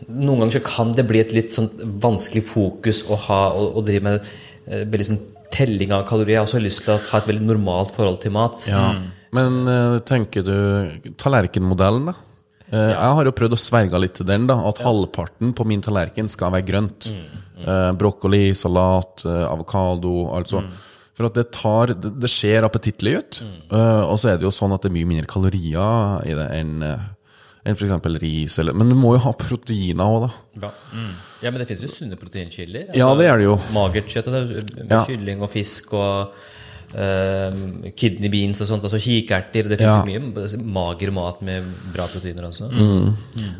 Noen ganger så kan det bli et litt sånn vanskelig fokus å ha å drive med eh, veldig sånn telling av kalorier. Jeg har også lyst til å ha et veldig normalt forhold til mat. Men eh, tenker du tallerkenmodellen, da? Eh, Jeg har jo prøvd å sverge litt til den, da. At halvparten på min tallerken skal være grønt. Eh, brokkoli, salat, eh, avokado, altså. For at det tar Det, ser appetittlig ut. Eh, og så er det jo sånn at det er mye mindre kalorier i det enn uh, enn f.eks. ris. Eller, men du må jo ha proteiner òg, da. Ja. ja, men det fins jo sunne proteinkilder. Ja, det er det jo. Magert kjøtt. Altså, Ja. Kylling og fisk og eh, kidney beans og sånt. Altså kikerter. Det fins Ja. mye mager mat med bra proteiner også.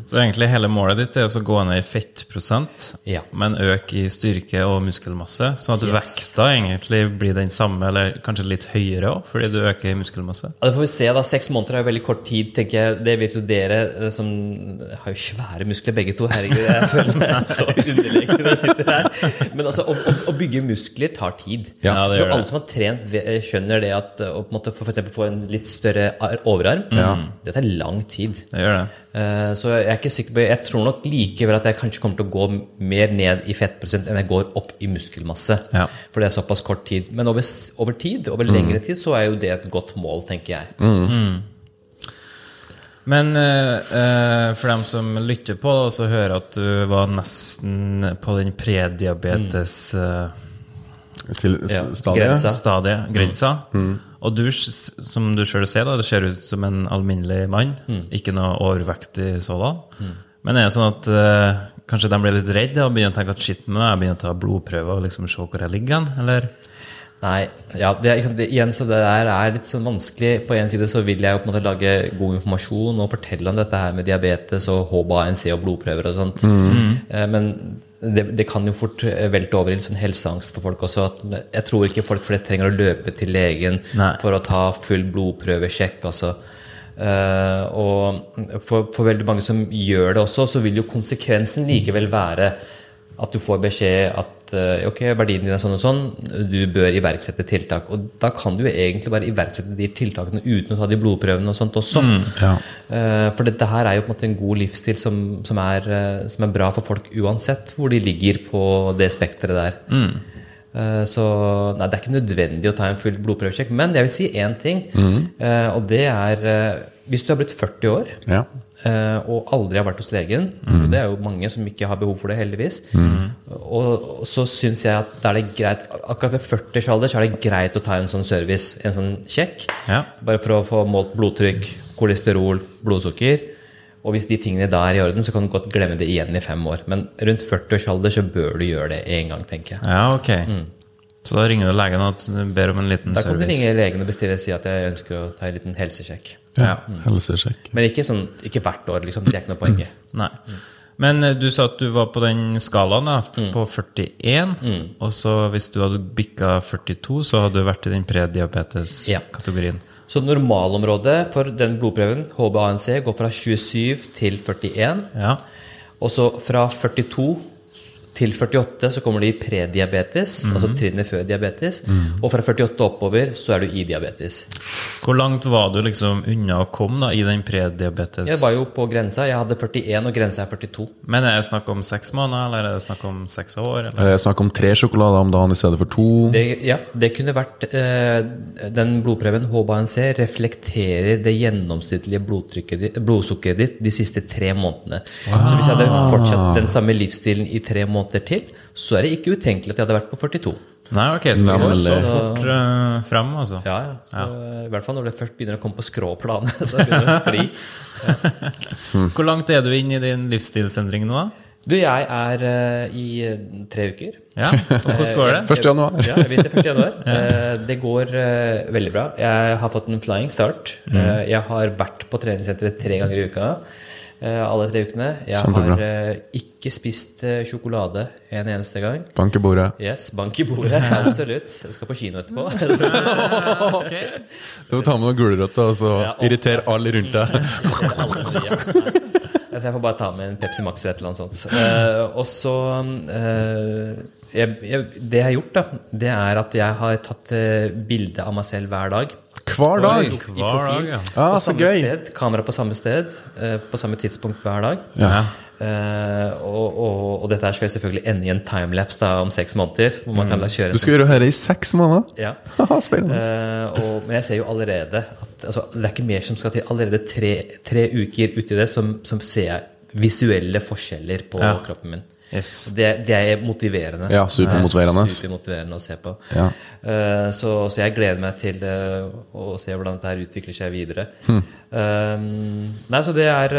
Så egentlig hele målet ditt er å gå ned i fettprosent, Ja. men øke i styrke og muskelmasse, sånn at Yes. vekta egentlig blir den samme, eller kanskje litt høyere òg, fordi du øker i muskelmasse. Ja, det får vi se da, Seks måneder er jo veldig kort tid. tenker jeg. Det vet jo dere eh, som har jo svære muskler begge to. Herregud, jeg føler meg så underlegen når jeg sitter her. Men altså, å, å, å bygge muskler tar tid. Ja, det gjør For Alle som har trent, ve- skjønner det at eh, å på en måte for eksempel få en litt større overarm overarm, det tar lang tid. Det gjør det. Eh, Så jeg er ikke sikker på Jeg tror nok likevel at jeg kanskje kommer til å gå mer ned i fettprosent enn jeg går opp i muskelmasse. Ja. For det er såpass kort tid. Men over, over tid, over lengre tid, så er jo det et godt mål, tenker jeg. Men eh, eh, for dem som lytter på, så hører jeg at du var nesten på den prediabetes eh, Til Ja, stadiet. grensa. Mm. Og du, som du sjøl ser, da, det ser ut som en alminnelig mann. Ikke noe overvektig sådan. Men er det sånn at uh, kanskje de blir litt redde og begynner å tenke at shit, nå jeg begynner å ta blodprøver og liksom se hvor jeg ligger hen? Eller? Nei, ja, det, det, igjen så det der er litt sånn vanskelig. På en side så vil jeg jo på en måte lage god informasjon og fortelle om dette her med diabetes og HbA1c og blodprøver og sånt. Eh, Men det, det kan jo fort eh, velte over i en sånn helseangst for folk også. At jeg tror ikke folk flest trenger å løpe til legen Nei. for å ta full blodprøvesjekk. altså. Uh, og for, for veldig mange som gjør det også, så vil jo konsekvensen likevel være at du får beskjed at eh, ok, verdien din er sånn og sånn, du bør iverksette tiltak. Og da kan du jo egentlig bare iverksette de tiltakene uten å ta de blodprøvene og sånt også. ja. Eh, For dette her er jo på en måte en god livsstil som, som, er, eh, som er bra for folk uansett hvor de ligger på det spekteret der. Mm. Så nei, det er ikke nødvendig å ta en full blodprøvesjekk. Men jeg vil si én ting, mm. og det er Hvis du har blitt 40 år Ja. Eh, og aldri har vært hos legen og Det er jo mange som ikke har behov for det, heldigvis. Og, og så syns jeg at da er det greit Akkurat ved 40 års alder så er det greit å ta en sånn service, en sånn sjekk. Ja. Bare for å få målt blodtrykk, kolesterol, blodsukker. Og hvis de tingene da er i orden, så kan du godt glemme det igjen i fem år. Men rundt 40 års alder så bør du gjøre det én gang, tenker jeg. Ja, ok. Så da ringer du legen og ber om en liten service? Da kan du ringe legen og bestille og si at jeg ønsker å ta en liten helsesjekk. Ja. Helsesjekk. Men ikke, sånn, ikke hvert år, liksom. Det er ikke noe poeng. Nei. Men eh, du sa at du var på den skalaen da, Mm. på 41, og så hvis du hadde bikka 42, så hadde du vært i den prediabetes-kategorien. Så normalområdet for den blodprøven, HbA1c, går fra 27 til 41. Ja. Og så fra 42 til 48 så kommer du i prediabetes, altså trinnet før diabetes. Og fra 48 oppover så er du i diabetes. Hvor langt var du liksom unna å komme da, i den prediabetes? Jeg var jo på grensa. Jeg hadde 41, og grensa er 42. Men er det snakk om seks måneder, eller er det snakk om seks år? Eller? det Snakk om tre sjokolader om dagen i stedet for to. Det, ja, det kunne vært eh, Den blodprøven HbA1c reflekterer det gjennomsnittlige blodsukkeret ditt de siste tre månedene. Så hvis jeg hadde fortsatt den samme livsstilen i tre måneder til, så er det ikke utenkelig at jeg hadde vært på 42. Nei, ok, så det går så fort uh, fram, altså. Ja, ja. Så, I hvert fall når det først begynner å komme på skråplanet. Så begynner det å skli. Hvor langt er du inn i din livsstilsendring nå? Du, jeg er uh, i eh, tre uker. Ja, og Hvordan går det? 1. januar. Ja, jeg vet det 1. januar. Uh, Det går uh, veldig bra. Jeg har fått en flying start. Eh, Jeg har vært på treningssenteret tre ganger i uka. Eh, Alle tre ukene. Jeg Kjempebra. har eh, ikke spist eh, sjokolade en eneste gang. Bank i bordet. Yes, bank i bordet. Absolutt. Jeg skal på kino etterpå. Du får ta med noen gulrøtter og så Ja, irritere alle rundt deg. Jeg jeg får bare ta med en Pepsi Max eller et eller annet sånt. Eh, og så eh, jeg, jeg, Det jeg har gjort, da, det er at jeg har tatt uh, bilde av meg selv hver dag. Hver dag? I Hver dag, ja. Ah, på samme gøy. sted. Kamera på samme sted. eh, på samme tidspunkt hver dag. Ja. Uh, og, og, og dette her skal jo selvfølgelig ende i en timelapse da, om seks måneder. Hvor man kan la kjøre Du skal gjøre dette i seks måneder? Ja. Spennende. Uh, og, men jeg ser jo allerede at altså, det er ikke mer som skal til. Allerede tre, tre uker uti det som, som ser jeg visuelle forskjeller på Ja. kroppen min. Yes. Det, det er motiverende. Ja, supermotiverende. Er Supermotiverende å se på. Ja. Uh, så, så jeg gleder meg til uh, å se hvordan dette her utvikler seg videre. Hmm. Uh, nei, så det er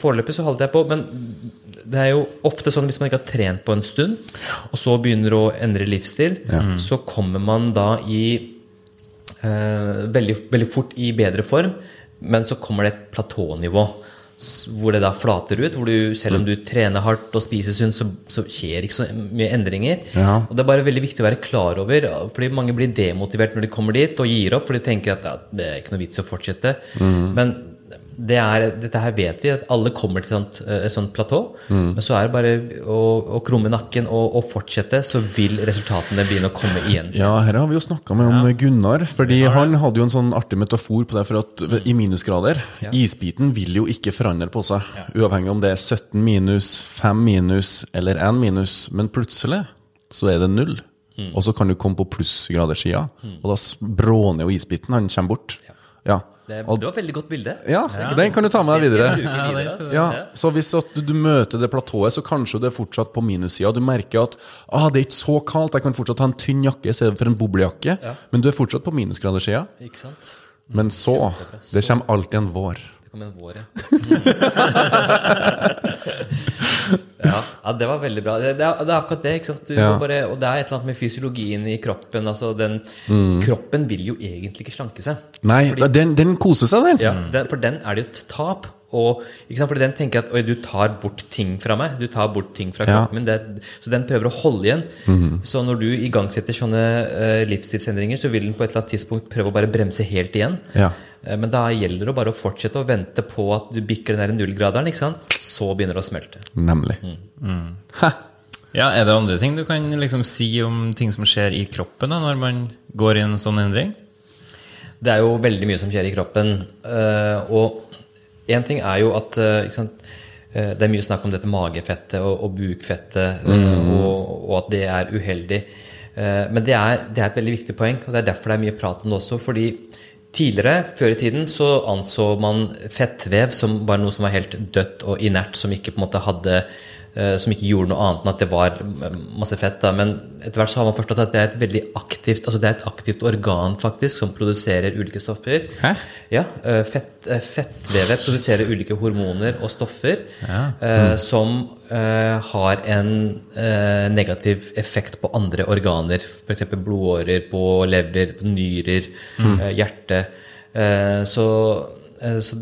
Foreløpig så holdt jeg på, men det er jo ofte sånn hvis man ikke har trent på en stund, og så begynner å endre livsstil, så kommer man da i eh, veldig, veldig fort i bedre form, men så kommer det et platånivå. Hvor det da flater ut. Hvor du, selv om du trener hardt og spiser sunt, så, så skjer ikke så mye endringer. Ja. Og Det er bare veldig viktig å være klar over, fordi mange blir demotivert når de kommer dit og gir opp, for de tenker at ja, det er ikke noe vits å fortsette. Men det er, dette her vet vi, at alle kommer til et sånt, eh, et sånt platå. Men så er det bare å, å krumme nakken og, og fortsette, så vil resultatene begynne å komme igjen. Ja, her har vi jo snakka med om Gunnar. Fordi han hadde jo en sånn artig metafor på det. For at i minusgrader Isbiten vil jo ikke forandre på seg. Uavhengig om det er 17 minus, 5 minus eller 1 minus. Men plutselig så er det null. Og så kan du komme på plussgraderssida, og da bråner jo isbiten. Han kommer bort. Ja. Det, Og, det var et veldig godt bilde. ja, den kan du ta med deg videre. Ja, videre, du- Ja, så hvis at du møter det platået, så kanskje det er fortsatt på minussida. Du merker at ah, det er ikke så kaldt, jeg kan fortsatt ha en tynn jakke i stedet for en boblejakke. Men du er fortsatt på minusgradersida. Men så Det kommer alltid en vår. Det kommer en vår, ja. ja. Ja, det var veldig bra. Det, det, er, det er akkurat det. ikke sant? Du Ja. bare, og det er et eller annet med fysiologien i kroppen. altså den, Mm. Kroppen vil jo egentlig ikke slanke seg. Nei, Fordi, den, den koser seg, den. Ja, den, For den er det jo et tap. Og, ikke sant? Fordi den tenker at oi, du tar bort ting fra meg. Du tar bort ting fra Ja. kroppen min. Det, så den prøver å holde igjen. Så når du igangsetter sånne uh, livsstilsendringer, så vil den på et eller annet tidspunkt prøve å bare bremse helt igjen. Ja. Uh, Men da gjelder det bare å fortsette å vente på at du bikker den der nullgraderen. ikke sant? Så begynner det å smelte. Nemlig. Ja, Er det andre ting du kan liksom si om ting som skjer i kroppen da, når man går i en sånn endring? Det er jo veldig mye som skjer i kroppen. Uh, og én ting er jo at eh, sant? eh, Det er mye snakk om dette magefettet og, og bukfettet, mm. og, og at det er uheldig. Eh, men det er, det er et veldig viktig poeng, og det er derfor det er mye prat om det også. fordi Tidligere, før i tiden, så anså man fettvev som bare noe som var helt dødt og inert, som ikke på en måte hadde eh, som ikke gjorde noe annet enn at det var eh, masse fett. Da. Men etter hvert så har man forstått at det er et veldig aktivt altså det er et aktivt organ faktisk som produserer ulike stoffer. Hæ? Ja, eh, fett, eh, Fettvevet produserer ulike hormoner og stoffer eh, som eh, har en eh, negativ effekt på andre organer. F.eks. blodårer, på lever, på nyrer, mm. hjerte. Eh, eh, så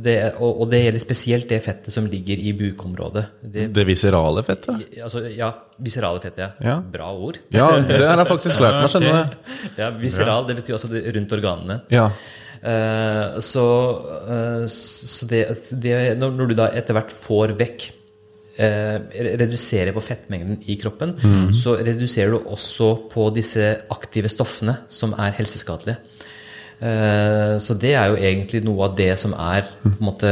det, og, det gjelder spesielt det fettet som ligger i bukområdet. Det, Det viserale fettet? altså, ja, viserale fett, ja. Ja. Bra ord. Ja, det har jeg faktisk lært meg, skjønner du. Ja, Viseral, det betyr også rundt organene. Ja. Eh, så eh, så det, det, når, du da etter hvert får vekk eh, Reduserer på fettmengden i kroppen, så reduserer du også på disse aktive stoffene som er helseskadelige. Eh, så det er jo egentlig noe av det som er på en måte,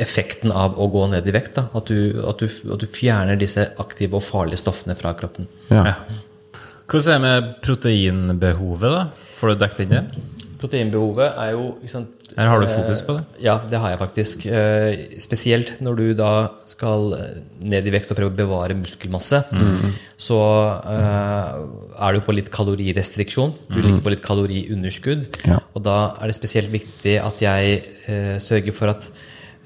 effekten av å gå ned i vekt. Da. At, du, at, du, at du fjerner disse aktive og farlige stoffene fra kroppen. ja. Hvordan er det med proteinbehovet? da? Får du dekket inn det? Proteinbehovet er jo sant, Her har du fokus på det. Eh, Ja, det har jeg faktisk. Eh, Spesielt når du da skal eh, ned i vekt og prøve å bevare muskelmasse, så eh, er du på litt kalorirestriksjon. Du ligger på litt kaloriunderskudd. Ja. Og da er det spesielt viktig at jeg eh, sørger for at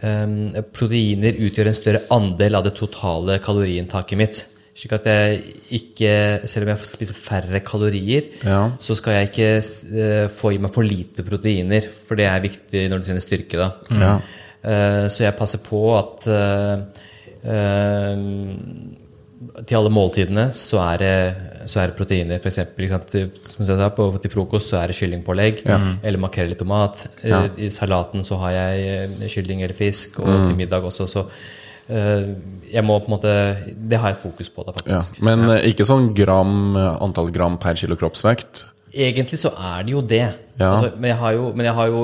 eh, proteiner utgjør en større andel av det totale kaloriinntaket mitt. Slik at jeg ikke, selv om jeg spiser færre kalorier, Ja. så skal jeg ikke eh, få i meg for lite proteiner, for det er viktig når du trener styrke. da. Ja. Eh, så jeg passer på at eh, til alle måltidene så er det, så er det proteiner. For eksempel, til- som jeg sa, på, til frokost så er det kyllingpålegg eller makrell i tomat. Ja. I salaten så har jeg kylling eller fisk, og til middag også. så jeg må på en måte Det har jeg fokus på, da, Ja. Men eh, ikke sånn gram, eh, antall gram per kilo kroppsvekt. Egentlig så er det jo det. Ja. Altså, men jeg har jo, men jeg har jo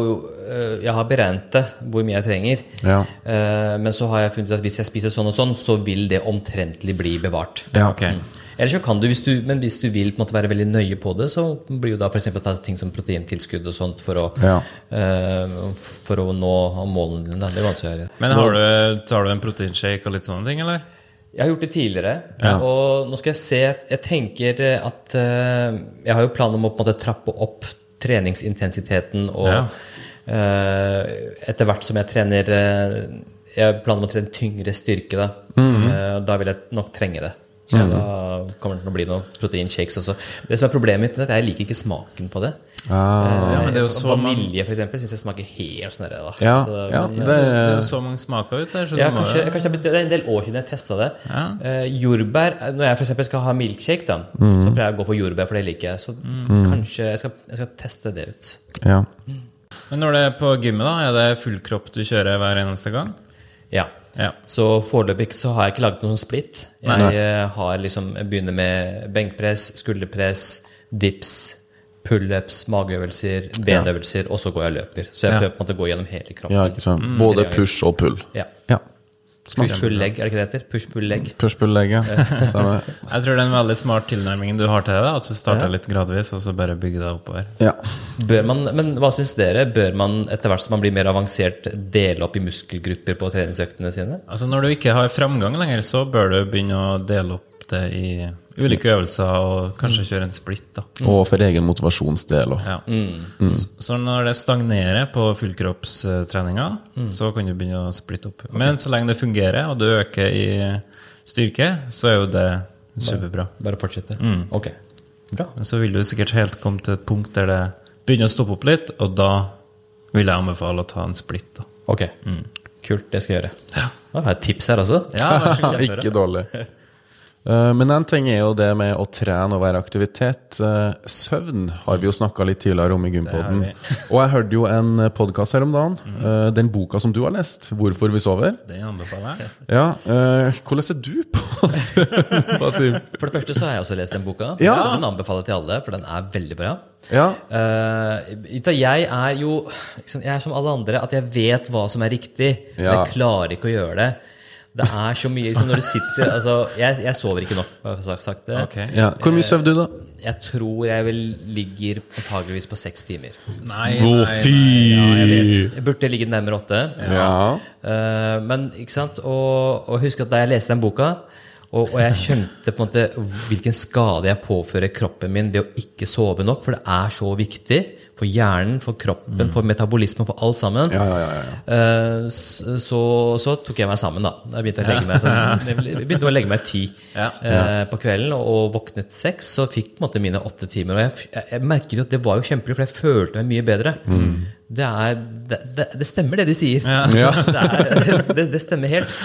øh, Jeg har beregnet det, hvor mye jeg trenger. Ja. Eh, men så har jeg funnet ut at hvis jeg spiser sånn og sånn, så vil det omtrentlig bli bevart. Ja. Ok. Eller så kan du, hvis du, men hvis du vil på en måte være veldig nøye på det, så blir jo da f.eks. ta ting som proteintilskudd og sånt for å, Ja. uh, for å nå målene dine. Det er vanskelig å gjøre. Men har du, tar du en proteinshake og litt sånne ting, eller? Jeg har gjort det tidligere, Ja. og nå skal jeg se Jeg tenker at eh, Jeg har jo planer om å måte trappe opp treningsintensiteten og Ja. uh, etter hvert som jeg trener eh, Jeg har planer om å trene tyngre styrke, da. mm -hmm. uh, da vil jeg nok trenge det. Så da kommer det til å bli noen proteinshakes også. Det som er problemet mitt, er at jeg liker ikke smaken på det. Ah, Ja, men det er jo så mange- Vanilje, for eksempel, syns jeg smaker helt sånn der. Ja, Så- ja, det- Det er jo så mange smaker ute der. Ja, kanskje, kanskje det er en del år siden jeg testa det. Ja. Eh, jordbær eh, Når jeg for eksempel skal ha milkshake, da, Mm. så pleier jeg å gå for jordbær, for det liker jeg. Så kanskje jeg skal, jeg skal teste det ut. ja. Men når det er på gymmet, da, er det full kropp du kjører hver eneste gang? Ja. Ja. Så foreløpig så har jeg ikke laget noen splitt. Jeg Nei. eh, har liksom, jeg begynner med benkpress, skulderpress, dips, pullups, mageøvelser, benøvelser, og så går jeg og løper. Så jeg Ja. prøver på en måte å gå gjennom hele kroppen. ja, ikke sant. Både push og pull. Ja. Ja. Push pull leg, er det ikke det heter? Push pull leg. Push pull leg, ja. Jeg tror det er en veldig smart tilnærming du har til det. At du starter litt gradvis, og så bare bygger deg oppover. Ja. Bør man, men hva syns dere? Bør man etter hvert som man blir mer avansert, dele opp i muskelgrupper på treningsøktene sine? Altså Når du ikke har framgang lenger, så bør du begynne å dele opp det i ulike øvelser, og kanskje kjøre en splitt. da. Og for egen motivasjonsdel òg. Ja. Så- Så når det stagnerer på fullkroppstreninga, så kan du begynne å splitte opp. Men så lenge det fungerer, og du øker i styrke, så er jo det superbra. Bare fortsette? Ok. Bra. Så vil du sikkert helt komme til et punkt der det begynner å stoppe opp litt, og da vil jeg anbefale å ta en splitt. da. Ok. Kult, det skal jeg gjøre. Ja. Da har jeg et tips her også. Ja. Ikke dårlig. Eh, Men en ting er jo det med å trene og være aktivitet. Eh, Søvn har vi jo snakka litt tidligere om i Gympoden. Og jeg hørte jo en podkast her om dagen. Mm. Den boka som du har lest, 'Hvorfor vi sover'. Den anbefaler jeg. Ja, eh, Hvordan er du på søvn, For det første så har jeg også lest den boka. Ja. Den anbefaler jeg til alle, for den er veldig bra. Ja. Eh, jeg er jo Jeg er som alle andre, at jeg vet hva som er riktig, men jeg klarer ikke å gjøre det. Det er så mye liksom, Når du sitter altså, jeg, jeg sover ikke nok, sagt, sagt det. Ok. ja. Hvor mye sover du, da? Jeg tror jeg vel ligger antageligvis på seks timer. Nei, Å, nei, fy! Jeg burde ligge nærmere åtte. Ja. Uh, men ikke sant? Og, og husk at da jeg leste den boka, og, og jeg skjønte på en måte hvilken skade jeg påfører kroppen min ved å ikke sove nok, for det er så viktig for hjernen, for kroppen, for metabolisme, for alt sammen. Ja, ja, ja, ja. Eh, så, så tok jeg meg sammen, da. Jeg begynte å legge meg, sånn, jeg begynte å legge meg ti eh, på kvelden, og, våknet seks, så fikk måte mine åtte timer. Og jeg, jeg, jeg merket at det var jo kjempelig, for jeg følte meg mye bedre. Det, er, det, det, det stemmer, det de sier. Ja. Det, er, det, det stemmer helt.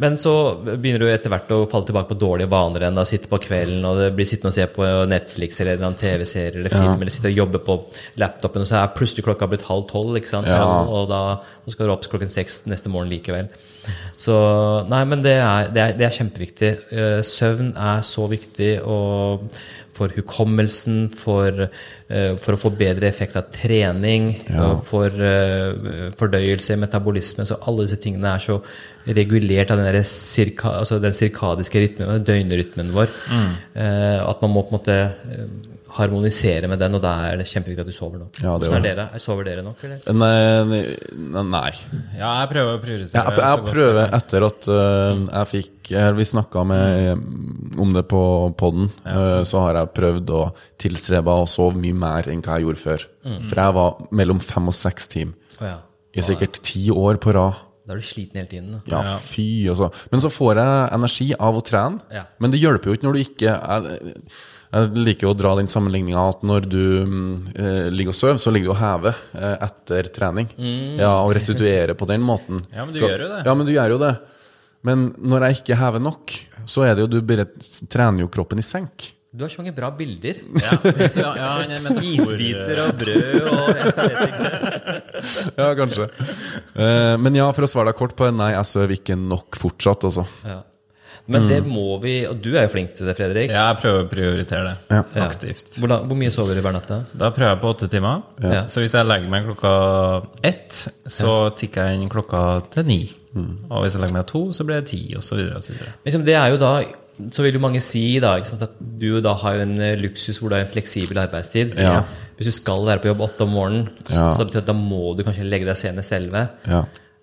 Men så begynner du etter hvert å falle tilbake på dårlige vaner igjen. da, Sitte på kvelden og det blir sittende og se på Netflix eller en TV-serie eller film, eller sitte og jobbe på laptopen, og så er plutselig klokka blitt halv tolv, ikke sant? Ja. og da og skal du opp klokken seks neste morgen likevel. Så Nei, men det er, det er, det er kjempeviktig. Eh, Søvn er så viktig og for hukommelsen, for, eh, for å få bedre effekt av trening, og for eh, fordøyelse, metabolisme. Så alle disse tingene er så regulert av den, cirka, altså den sirkadiske rytmen, døgnrytmen vår, eh, at man må på en måte harmonisere med den, og da er det kjempeviktig at du sover nok. Ja, det Hvordan er dere? Sover dere nok, eller? Nei, nei, nei. Ja, jeg prøver å prioritere Jeg, så jeg prøver jeg etter at uh, jeg fikk Vi snakka om det på poden. så har jeg prøvd å tilstrebe å sove mye mer enn hva jeg gjorde før. For jeg var mellom fem og seks timer oh, ja. i sikkert ti år på rad. Da er du sliten hele tiden. Da. Ja, fy og. Men så får jeg energi av å trene. Ja. Men det hjelper jo ikke når du ikke jeg, jeg liker jo å dra den sammenligninga at når du mm, eh, ligger og sover, så ligger du og hever eh, etter trening. Ja, Og restituerer på den måten. Ja, men du gjør jo det. Ja, men du gjør jo det. Men når jeg ikke hever nok, så er det jo du bare trener jo kroppen i senk. Du har så mange bra bilder. Ja, du, ja, er Isbiter og brød og jeg vet ikke. Ja, kanskje. Eh, men ja, for å svare deg kort på det, nei, jeg sover ikke nok fortsatt, altså. Ja. Men det må vi Og du er jo flink til det, Fredrik. Jeg prøver å prioritere det Ja. Ja. aktivt. Hvor, da, hvor mye sover du hver natt? da? Da prøver jeg på åtte timer. Ja. Så hvis jeg legger meg klokka ett, så tikker jeg inn klokka til ni. Og hvis jeg legger meg to, så blir det ti, videre. Liksom, det er jo da så vil jo mange si da, ikke sant, at du da har jo en eh, luksus hvor du har en fleksibel arbeidstid. Ja. Hvis du skal være på jobb åtte om morgenen, Ja. så betyr det at da må du kanskje legge deg senest elleve. Ja.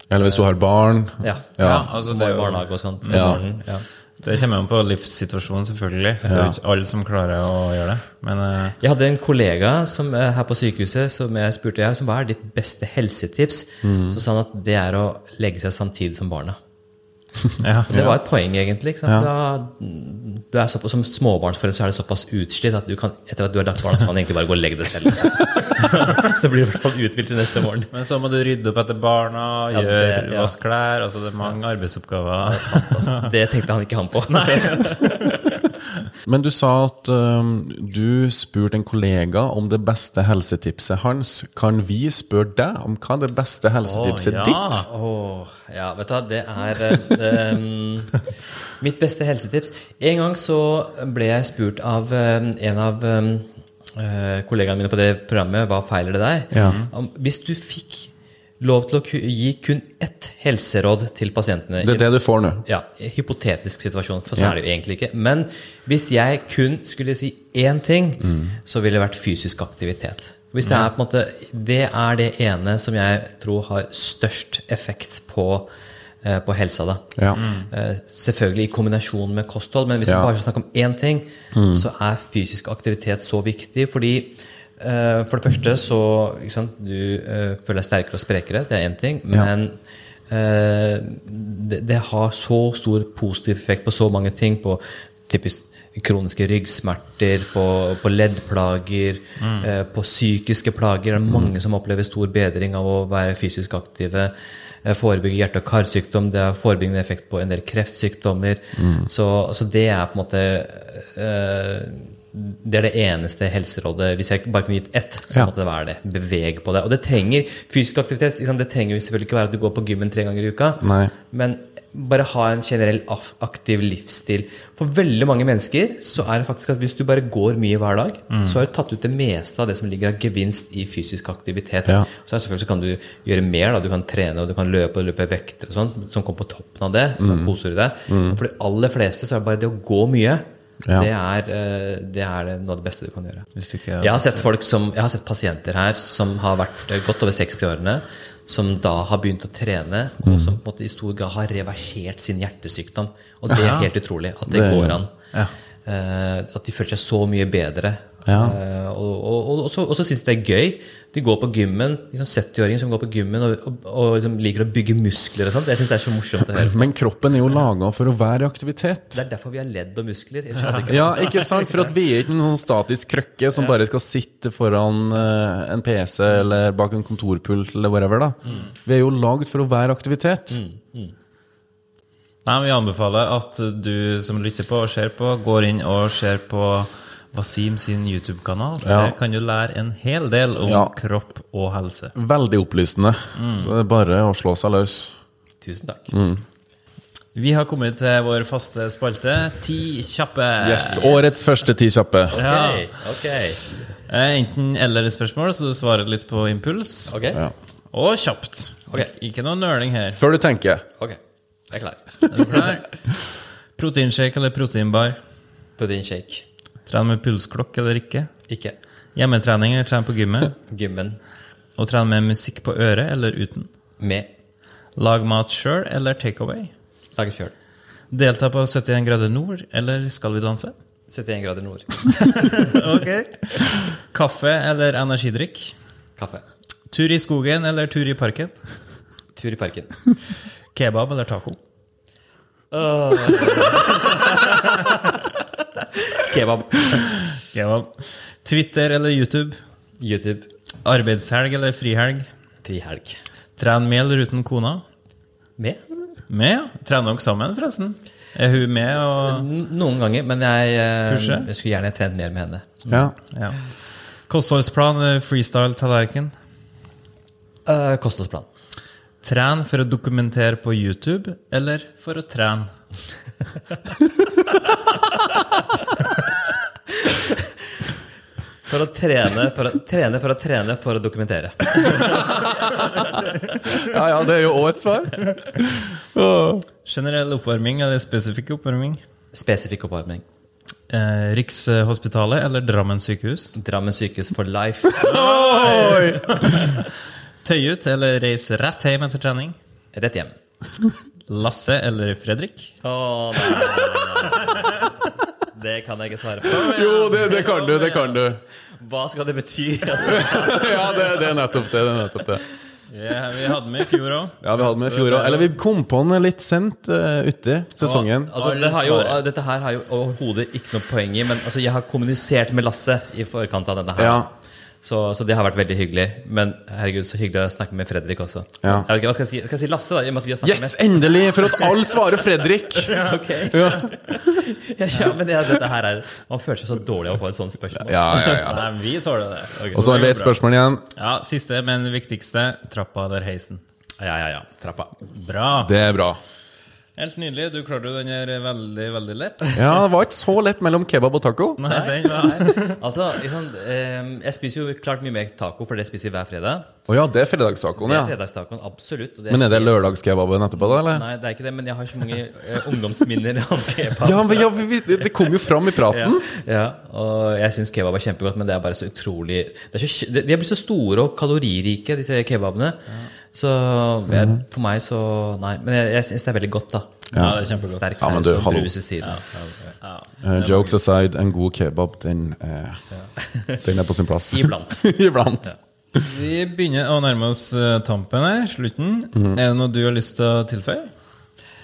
Eller hvis du har barn. Ja. Ja, altså, det er jo- barnehage og sånt. på Ja. morgenen, ja. Det kommer an på livssituasjonen, selvfølgelig. Det er jo ikke alle som klarer å gjøre det. Men uh... Jeg hadde en kollega som, eh, her på sykehuset som jeg spurte jeg, som hva er ditt beste helsetips. Mm. Så sa han at det er å legge seg samtidig som barna. ja. Det var et poeng, egentlig. Sant? Ja. Da, såpass, som småbarnsforeldre så er det såpass utslitt at du kan, etter at du har lagt barna, så kan du egentlig bare gå og legge deg selv. Liksom. Så, så blir du i hvert fall uthvilt til neste morgen. Men så må du rydde opp etter barna, Ja, gjøre det- ja. vaske klær altså Det er mange arbeidsoppgaver. Altså, det tenkte han ikke han på. Men du sa at um, du spurte en kollega om det beste helsetipset hans. Kan vi spørre deg om hva er det beste helsetipset oh, ja. ditt? Åh, ja, vet du hva, det er um, mitt beste helsetips. En gang så ble jeg spurt av um, en av um, eh, kollegaene mine på det programmet Hva feiler det deg? Ja. Om, hvis du fikk lov til å gi kun ett helseråd til pasientene Det er det du får nå. ja, hypotetisk situasjon, for så er det jo egentlig ikke. Men hvis jeg kun skulle si én ting, Mm. så ville det vært fysisk aktivitet. Hvis det er på en måte Det er det ene som jeg tror har størst effekt på, eh, på helsa, da. Ja. Eh, selvfølgelig i kombinasjon med kosthold, men hvis Ja. vi bare skal snakke om én ting, så er fysisk aktivitet så viktig. Fordi for det første så sant, Du eh, føler deg sterkere og sprekere, det er én ting. Ja. Men eh, det, det har så stor positiv effekt på så mange ting. På typisk kroniske ryggsmerter, på, på leddplager, eh, på psykiske plager. Det er mange som opplever stor bedring av å være fysisk aktive. Eh, Forebygge hjerte- og karsykdom. Det har forebyggende effekt på en del kreftsykdommer. Så, så det er på en måte eh, det er det eneste helserådet Hvis jeg bare kunne gitt ett, så måtte det være det. Beveg på det. Og det trenger fysisk aktivitet. Det trenger jo selvfølgelig ikke være at du går på gymmen tre ganger i uka. Nei. Men bare ha en generell aktiv livsstil. For veldig mange mennesker så er det faktisk at hvis du bare går mye hver dag, Mm. så har du tatt ut det meste av det som ligger av gevinst i fysisk aktivitet. Ja. Så selvfølgelig så kan du gjøre mer. da, Du kan trene og du kan løpe og løpe vekter og sånt, som kommer på toppen av det. Mm. Poser i det. Mm. For de aller fleste så er det bare det å gå mye. Ja. Det, er, eh, det er noe av det beste du kan gjøre. Du ikke Jeg har sett folk som, jeg har sett pasienter her som har vært eh, godt over 60-årene, som da har begynt å trene, Mm. og som på en måte i stor grad har reversert sin hjertesykdom. Og det er helt utrolig at det, går an. Ja. Eh, at de føler seg så mye bedre. Ja. Eh, og, og, og, og så, og så syns de det er gøy. De går på gymmen, liksom 70-åringer som går på gymmen og, og, og liksom liker å bygge muskler og sånt. Jeg synes det er så morsomt å høre på. Men kroppen er jo laga for å være i aktivitet. Det er derfor vi har ledd og muskler. ikke Ja, ikke sant? For at vi er ikke en sånn statisk krøkke som bare skal sitte foran eh, en PC eller bak en kontorpult eller whatever. da. Vi er jo lagd for å være aktivitet. Nei, Vi anbefaler at du som lytter på og ser på, går inn og ser på Wasim sin YouTube-kanal. Ja. Der kan du lære en hel del om Ja. kropp og helse. Veldig opplysende. Så det er bare å slå seg løs. Tusen takk. Mm. Vi har kommet til vår faste spalte Ti kjappe. Yes, Årets første ti kjappe. Ja. Okay. ok. Eh, Enten eller-spørsmål, så du svarer litt på impuls. Okay. Ja. Og kjapt. Ikke noe nøling her. Før du tenker. ok. Jeg er klar. Er du klar? Proteinshake eller proteinbar? Proteinshake. Trene med pulsklokk eller ikke? Ikke. Hjemmetrening eller trene på gymmet? Gymmen. Og trene med musikk på øret eller uten? Med. Lag mat sjøl eller takeaway? Lage sjøl. Delta på 71 grader nord eller Skal vi danse? 71 grader nord. ok. Kaffe eller energidrikk? Kaffe. Tur i skogen eller tur i parken? Tur i parken. Kebab eller taco? Kebab. Kebab. Twitter eller YouTube? YouTube. Arbeidshelg eller frihelg? Frihelg. Tren med eller uten kona? Med? Med, ja. Trener dere sammen, forresten? Er hun med og Noen ganger, men jeg, eh, jeg skulle gjerne trent mer med henne. Ja. ja. Kostholdsplan freestyle tallerken? Uh, Kostholdsplan. Tren for å dokumentere på YouTube, eller for å trene? For å trene for å trene for å, trene for å dokumentere. Ja, ja, det er jo òg et svar. Oh. Generell oppvarming eller spesifikk oppvarming? Spesifikk oppvarming. Eh, Rikshospitalet eller Drammen sykehus? Drammen sykehus for life. Tøy ut eller reise rett hjem etter trening? Rett hjem. Lasse eller Fredrik? Å, nei, nei, nei, nei. Det kan jeg ikke svare på. Jo, det, det kan du. Det kan du. Hva skal det bety? Altså, Ja, det, det er nettopp det. det, er nettopp det. Ja, vi hadde med i fjor òg. Ja, vi hadde med i fjor òg. Eller vi kom på den litt sent uh, uti sesongen. altså, det har jo, dette her har jo overhodet ikke noe poeng i, men altså, jeg har kommunisert med Lasse i forkant av denne her. Ja. Så, så det har vært veldig hyggelig. Men herregud, så hyggelig å snakke med Fredrik også. Ja. Jeg vet ikke, hva skal jeg si? Skal jeg si Lasse, da? I og med at vi har Yes, mest. endelig! For at alle svarer Fredrik. Ok. Ja, ja, men det, dette her er Man føler seg så dårlig av å få et sånt spørsmål. Ja, ja, ja. Nei, vi tåler det. Og så har det et spørsmål igjen. Ja, Siste, men viktigste. Trappa eller heisen? Ja, ja, ja. Trappa. Bra. Det er bra. Helt nydelig. Du klarte jo den her veldig, veldig lett. Ja, det var ikke så lett mellom kebab og taco. Nei, den var Altså, liksom, eh, Jeg spiser jo klart mye mer taco, for det spiser jeg hver fredag. Å ja, det er fredagstacoen, Det er ja. fredagstacoen, absolutt. og Men er det lørdagskebaben etterpå, da, eller? Nei, det er ikke det, men jeg har så mange uh, ungdomsminner om kebab. Ja, men ja, vi- det det kom jo fram i praten. Ja, og jeg syns kebab er kjempegodt, men det er bare så utrolig det er så, De er blitt så store og kaloririke, disse kebabene. Så jeg, Mhm. for meg så Nei. Men jeg, jeg syns det er veldig godt, da. Ja, det er kjempegodt. Sterk Ja, saus du, og brus ved siden. Eh, jokes aside, en god kebab, den, eh, den er på sin plass. Iblant. Iblant. Vi begynner å nærme oss eh, tampen her, slutten. Mm. Er det noe du har lyst til å tilføye?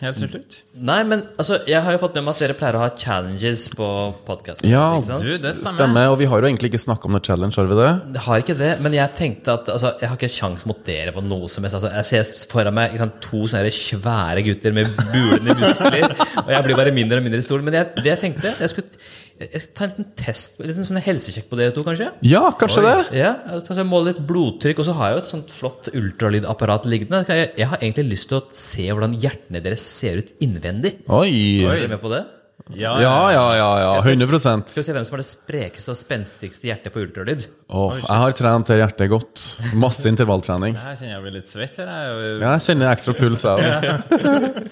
Helt til slutt? Nei, men altså, jeg har jo fått med meg at dere pleier å ha challenges på podkasten. Ja, Du, det stemmer. Stemmer, og vi har jo egentlig ikke snakka om noe challenge, har vi det? Jeg har ikke det, men jeg tenkte at altså, jeg har ikke sjans mot dere på noe som helst. Altså, jeg ser foran meg ikke sant, to sånne svære gutter med bulende muskler, og jeg blir bare mindre og mindre i stolen. Men jeg, det jeg tenkte Jeg skulle, jeg skal ta en liten test, liten sånn helsesjekk på dere to, kanskje? Ja, kanskje det? Ja, altså, jeg måler litt blodtrykk, og så har jeg jo et sånt flott ultralydapparat liggende. Jeg, jeg har egentlig lyst til å se hvordan hjertene deres ser ut innvendig. Oi. Er dere med på det? Ja, Ja, ja, ja. ja. Skal vi- 100 Skal vi se hvem som har det sprekeste og spenstigste hjertet på ultralyd? Åh, Jeg har trent det hjertet godt. Masse intervalltrening. Her kjenner jeg blir litt svett her. Jeg. Ja, jeg kjenner ekstra puls, jeg òg.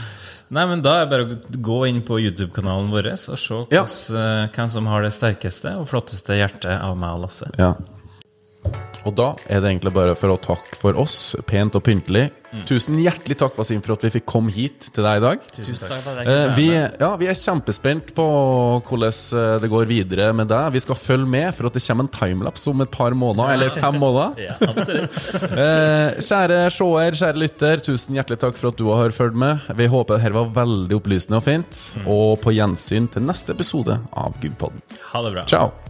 Nei, men Da er det bare å gå inn på YouTube-kanalen vår og se Ja. hos, uh, hvem som har det sterkeste og flotteste hjertet av meg og Lasse. Ja. Og da er det egentlig bare for å takke for oss, pent og pyntelig. Tusen hjertelig takk, Wasim, for at vi fikk komme hit til deg i dag. Tusen takk for at jeg Eh, vi, ja, vi er kjempespent på hvordan eh, det går videre med deg. Vi skal følge med, for at det kommer en timelapse om et par måneder, eller fem måneder. Ja, absolutt. Eh, kjære seer, kjære lytter, tusen hjertelig takk for at du har fulgt med. Vi håper dette var veldig opplysende og fint. Og på gjensyn til neste episode av Gudpodden. Ha det bra. Ciao!